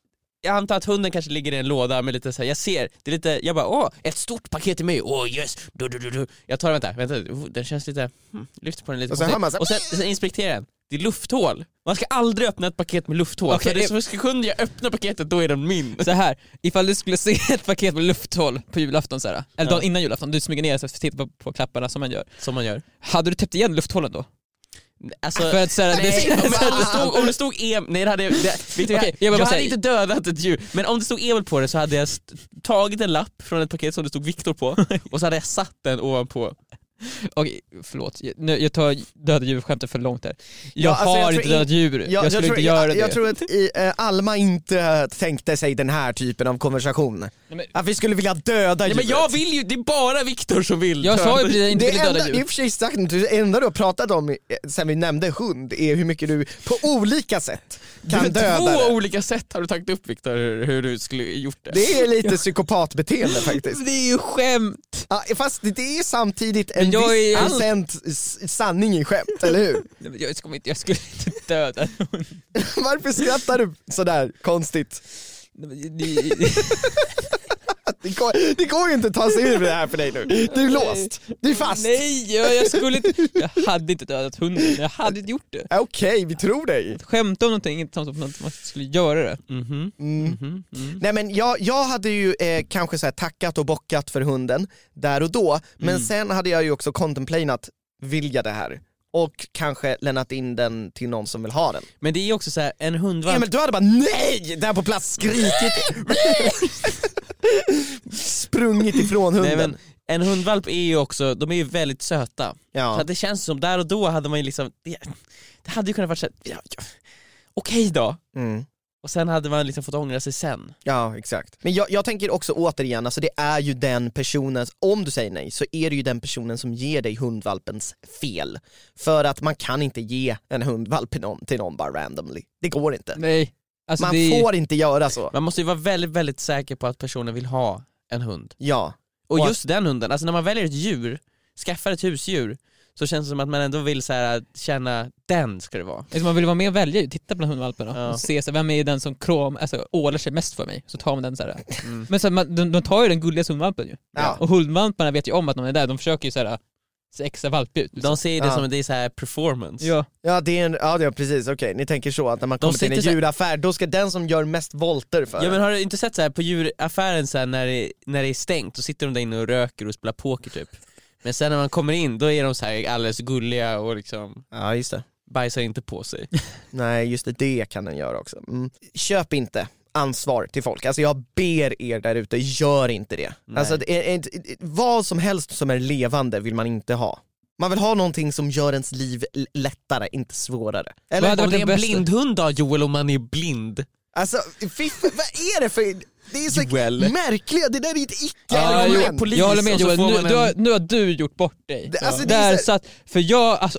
jag antar att hunden kanske ligger i en låda med lite så här, jag ser, det är lite, jag bara åh, ett stort paket till mig, åh yes, du, du, du, du. Jag tar den, vänta, vänta, oh, den känns lite, hmm, lyfter på den lite Och sen hör man så och sen, sen inspekterar den, det är lufthål. Man ska aldrig öppna ett paket med lufthål, Okej, för det är så sekund jag öppnar paketet då är den min. Så här, ifall du skulle se ett paket med lufthål på julafton så här, eller Ja. dagen innan julafton, du smyger ner för att titta på, på klapparna som man gör. Som man gör. Hade du täppt igen lufthålen då? Alltså, För att så här, Nej, det, men om det stod, om det stod Emil, nej det hade jag, det, vet du, Okej, jag, jag jag, hade inte dödat ett djur, men om det stod Emil på det så hade jag tagit en lapp från ett paket som det stod Viktor på och så hade jag satt den ovanpå. Okej, förlåt. Jag, nu, jag tar döda djur-skämtet för långt här. Jag Ja, alltså, jag har inte in- dödat djur, jag, skulle tror, inte göra jag, det. jag tror att i, eh, Alma inte tänkte sig den här typen av konversation. Nej, men, Att vi skulle vilja döda Nej, men jag vill ju, det är bara Viktor som vill jag sa ju precis att jag inte det ville döda enda, i djur. och för sig sagt, det enda du har pratat om sen vi nämnde hund är hur mycket du på olika sätt kan döda Två det. olika sätt har du tagit upp Viktor, hur, hur du skulle gjort det. Det är lite psykopatbeteende faktiskt. Det är ju skämt! Ja, fast det är samtidigt en Jag viss är- procent s- sanning i skämt, eller hur? Jag skulle inte, jag skulle inte döda hund. Varför skrattar du sådär konstigt? Men det- går, det går ju inte att ta sig ur det här för dig nu. Du är låst, du är fast. Nej, jag, jag skulle inte, jag hade inte dödat hunden, jag hade inte gjort det. Okej, vi tror dig. Skämta om någonting, inte som att man skulle göra det. Mhm, Mm. mhm, mm. Nej men jag, jag hade ju eh, kanske så här tackat och bockat för hunden där och då, men Mm. sen hade jag ju också contemplanat, vill jag det här? Och kanske lämnat in den till någon som vill ha den. Men det är också så här, en hundvalp, Emil du hade bara NEJ! Där på plats skrikit, sprungit ifrån hunden. nej men en hundvalp är ju också, de är ju väldigt söta. Så ja. att det känns som, där och då hade man ju liksom, det, det hade ju kunnat vara såhär, ja, ja, okej då. Mm. Och sen hade man liksom fått ångra sig sen. ja, exakt. Men jag, jag tänker också återigen, alltså det är ju den personen, om du säger nej, så är det ju den personen som ger dig hundvalpens fel. För att man kan inte ge en hundvalp till någon, till någon bara randomly. Det går inte. Nej. Alltså Man det, får inte göra så. Man måste ju vara väldigt, väldigt säker på att personen vill ha en hund. Ja. Och Och just den hunden, alltså när man väljer ett djur, skaffar ett husdjur, så känns det som att man ändå vill så här, känna, den ska det vara. Man vill vara med och välja titta bland hundvalparna Ja. och se så, här, vem är den som krom, alltså, ålar sig mest för mig, så tar man den så här. Mm. Men så, här, man, de, de tar ju den gulliga hundvalpen ju. Ja. Och hundvalparna vet ju om att någon är där, de försöker ju så här, se extra valpig ut. liksom. De ser det Ja. som det är så här performance. Ja. Ja, det är en, ja det är precis, okej, ni tänker så att när man kommer till en djuraffär, då ska den som gör mest volter för Ja men har du inte sett så här på djuraffären så här, när, det, när det är stängt, då sitter de där inne och röker och spelar poker typ. Men sen när man kommer in, då är de så här alldeles gulliga och liksom Ja just det. bajsar inte på sig. Nej just det, det kan den göra också. Mm. Köp inte ansvar till folk, alltså jag ber er där ute, gör inte det. Nej. Alltså det är, vad som helst som är levande vill man inte ha. Man vill ha någonting som gör ens liv lättare, inte svårare. Vad Eller? hade Om det är det en bästa? blindhund då Joel, om man är blind? Alltså, fiff, vad är det för, det är så Joel. märkliga, det där är ett icke-argument. polis jag håller med Joel, nu, man du, har, en- nu har du gjort bort dig. Det- alltså, det är Där så- satt, för jag, alltså,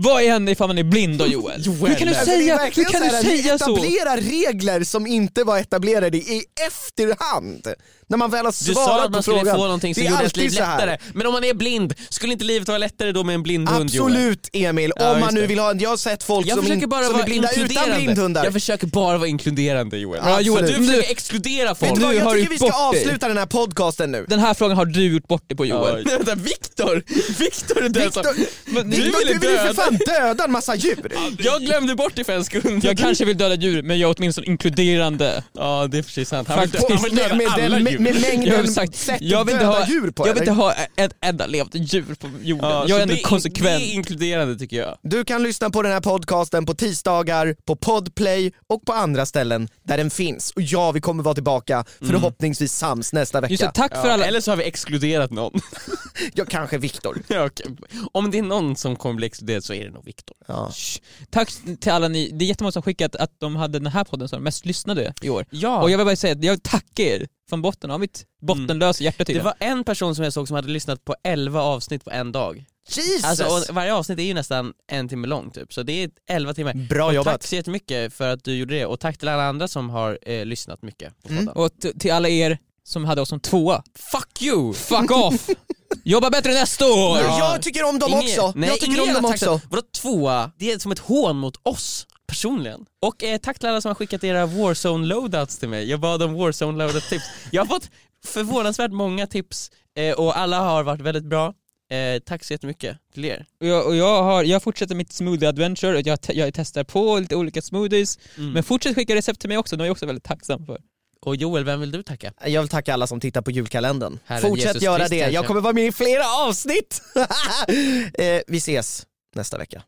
Vad är en ifall man är blind då Joel? Hur kan du Alltså, säga, hur kan så du här, säga så? etablerar regler som inte var etablerade i efterhand. När man väl har Du sa svarat att man på skulle frågan. få någonting som gjorde ens liv lättare. Men om man är blind, skulle inte livet vara lättare då med en blind hund Joel? Absolut Emil, Ja, om man just nu vill ha en, jag har sett folk Jag som, försöker in, bara som är blinda utan inkluderande. blindhundar. Jag försöker bara vara inkluderande Joel. Ja, Joel, du försöker exkludera folk. Vet du vad, jag tycker vi ska avsluta den här podcasten nu. Den här frågan har du gjort bort dig på Joel. Vänta, Viktor! Viktor är den som... Victor, Men Victor, du ville du vill ju för döda... fan döda en massa djur. Jag glömde bort det för en sekund. Jag kanske vill döda djur, men jag är åtminstone inkluderande. Ja, det är sig sant. Han vill, Faktiskt. dö- han vill döda med, alla med, med, djur. med Jag har mängden sagt, sätt jag att vill inte döda ha, djur på jag vill inte ha ett enda levande djur på jorden. Ja, jag är ändå det konsekvent. Det är inkluderande tycker jag. Du kan lyssna på den här podcasten på tisdagar, på Podplay och på andra ställen där den finns. Och ja, vi kommer vara tillbaka förhoppningsvis sams nästa vecka. Just det, tack för Ja, alla... Eller så har vi exkluderat någon. Ja, kanske Viktor. ja, okej. Om det är någon som kommer bli exkluderad så är det nog Viktor. Ja. Tack till alla ni, det är jättemånga som skickat att de hade den här podden som mest lyssnade i år. Ja, Och jag vill bara säga att jag tackar er från botten av mitt bottenlösa hjärta till det var en person som jag såg som hade lyssnat på 11 avsnitt på en dag. Jesus! Alltså, varje avsnitt är ju nästan en timme långt typ, så det är 11 timmar. Bra och jobbat. Tack så jättemycket för att du gjorde det, och tack till alla andra som har eh, lyssnat mycket på Mm. Och till alla er som hade oss som tvåa, Fuck you! fuck off! Jobba bättre nästa år! Ja, Jag tycker om dem Ingen- också. Nej, jag tycker om dem också. Vadå tvåa? Det är som ett hån mot oss personligen. Och eh, tack till alla som har skickat era Warzone loadouts till mig. Jag bad om Warzone loadout tips. Jag har fått förvånansvärt många tips eh, och alla har varit väldigt bra. Eh, tack så jättemycket till er. Och jag, och jag, har, jag fortsätter mitt smoothie adventure, och jag, te- jag testar på lite olika smoothies, Mm. men fortsätt skicka recept till mig också, de är jag också väldigt tacksam för. Och Joel, vem vill du tacka? Jag vill tacka alla som tittar på julkalendern. Herren Fortsätt Jesus göra Kristi, det, jag kommer vara med i flera avsnitt! eh, vi ses nästa vecka.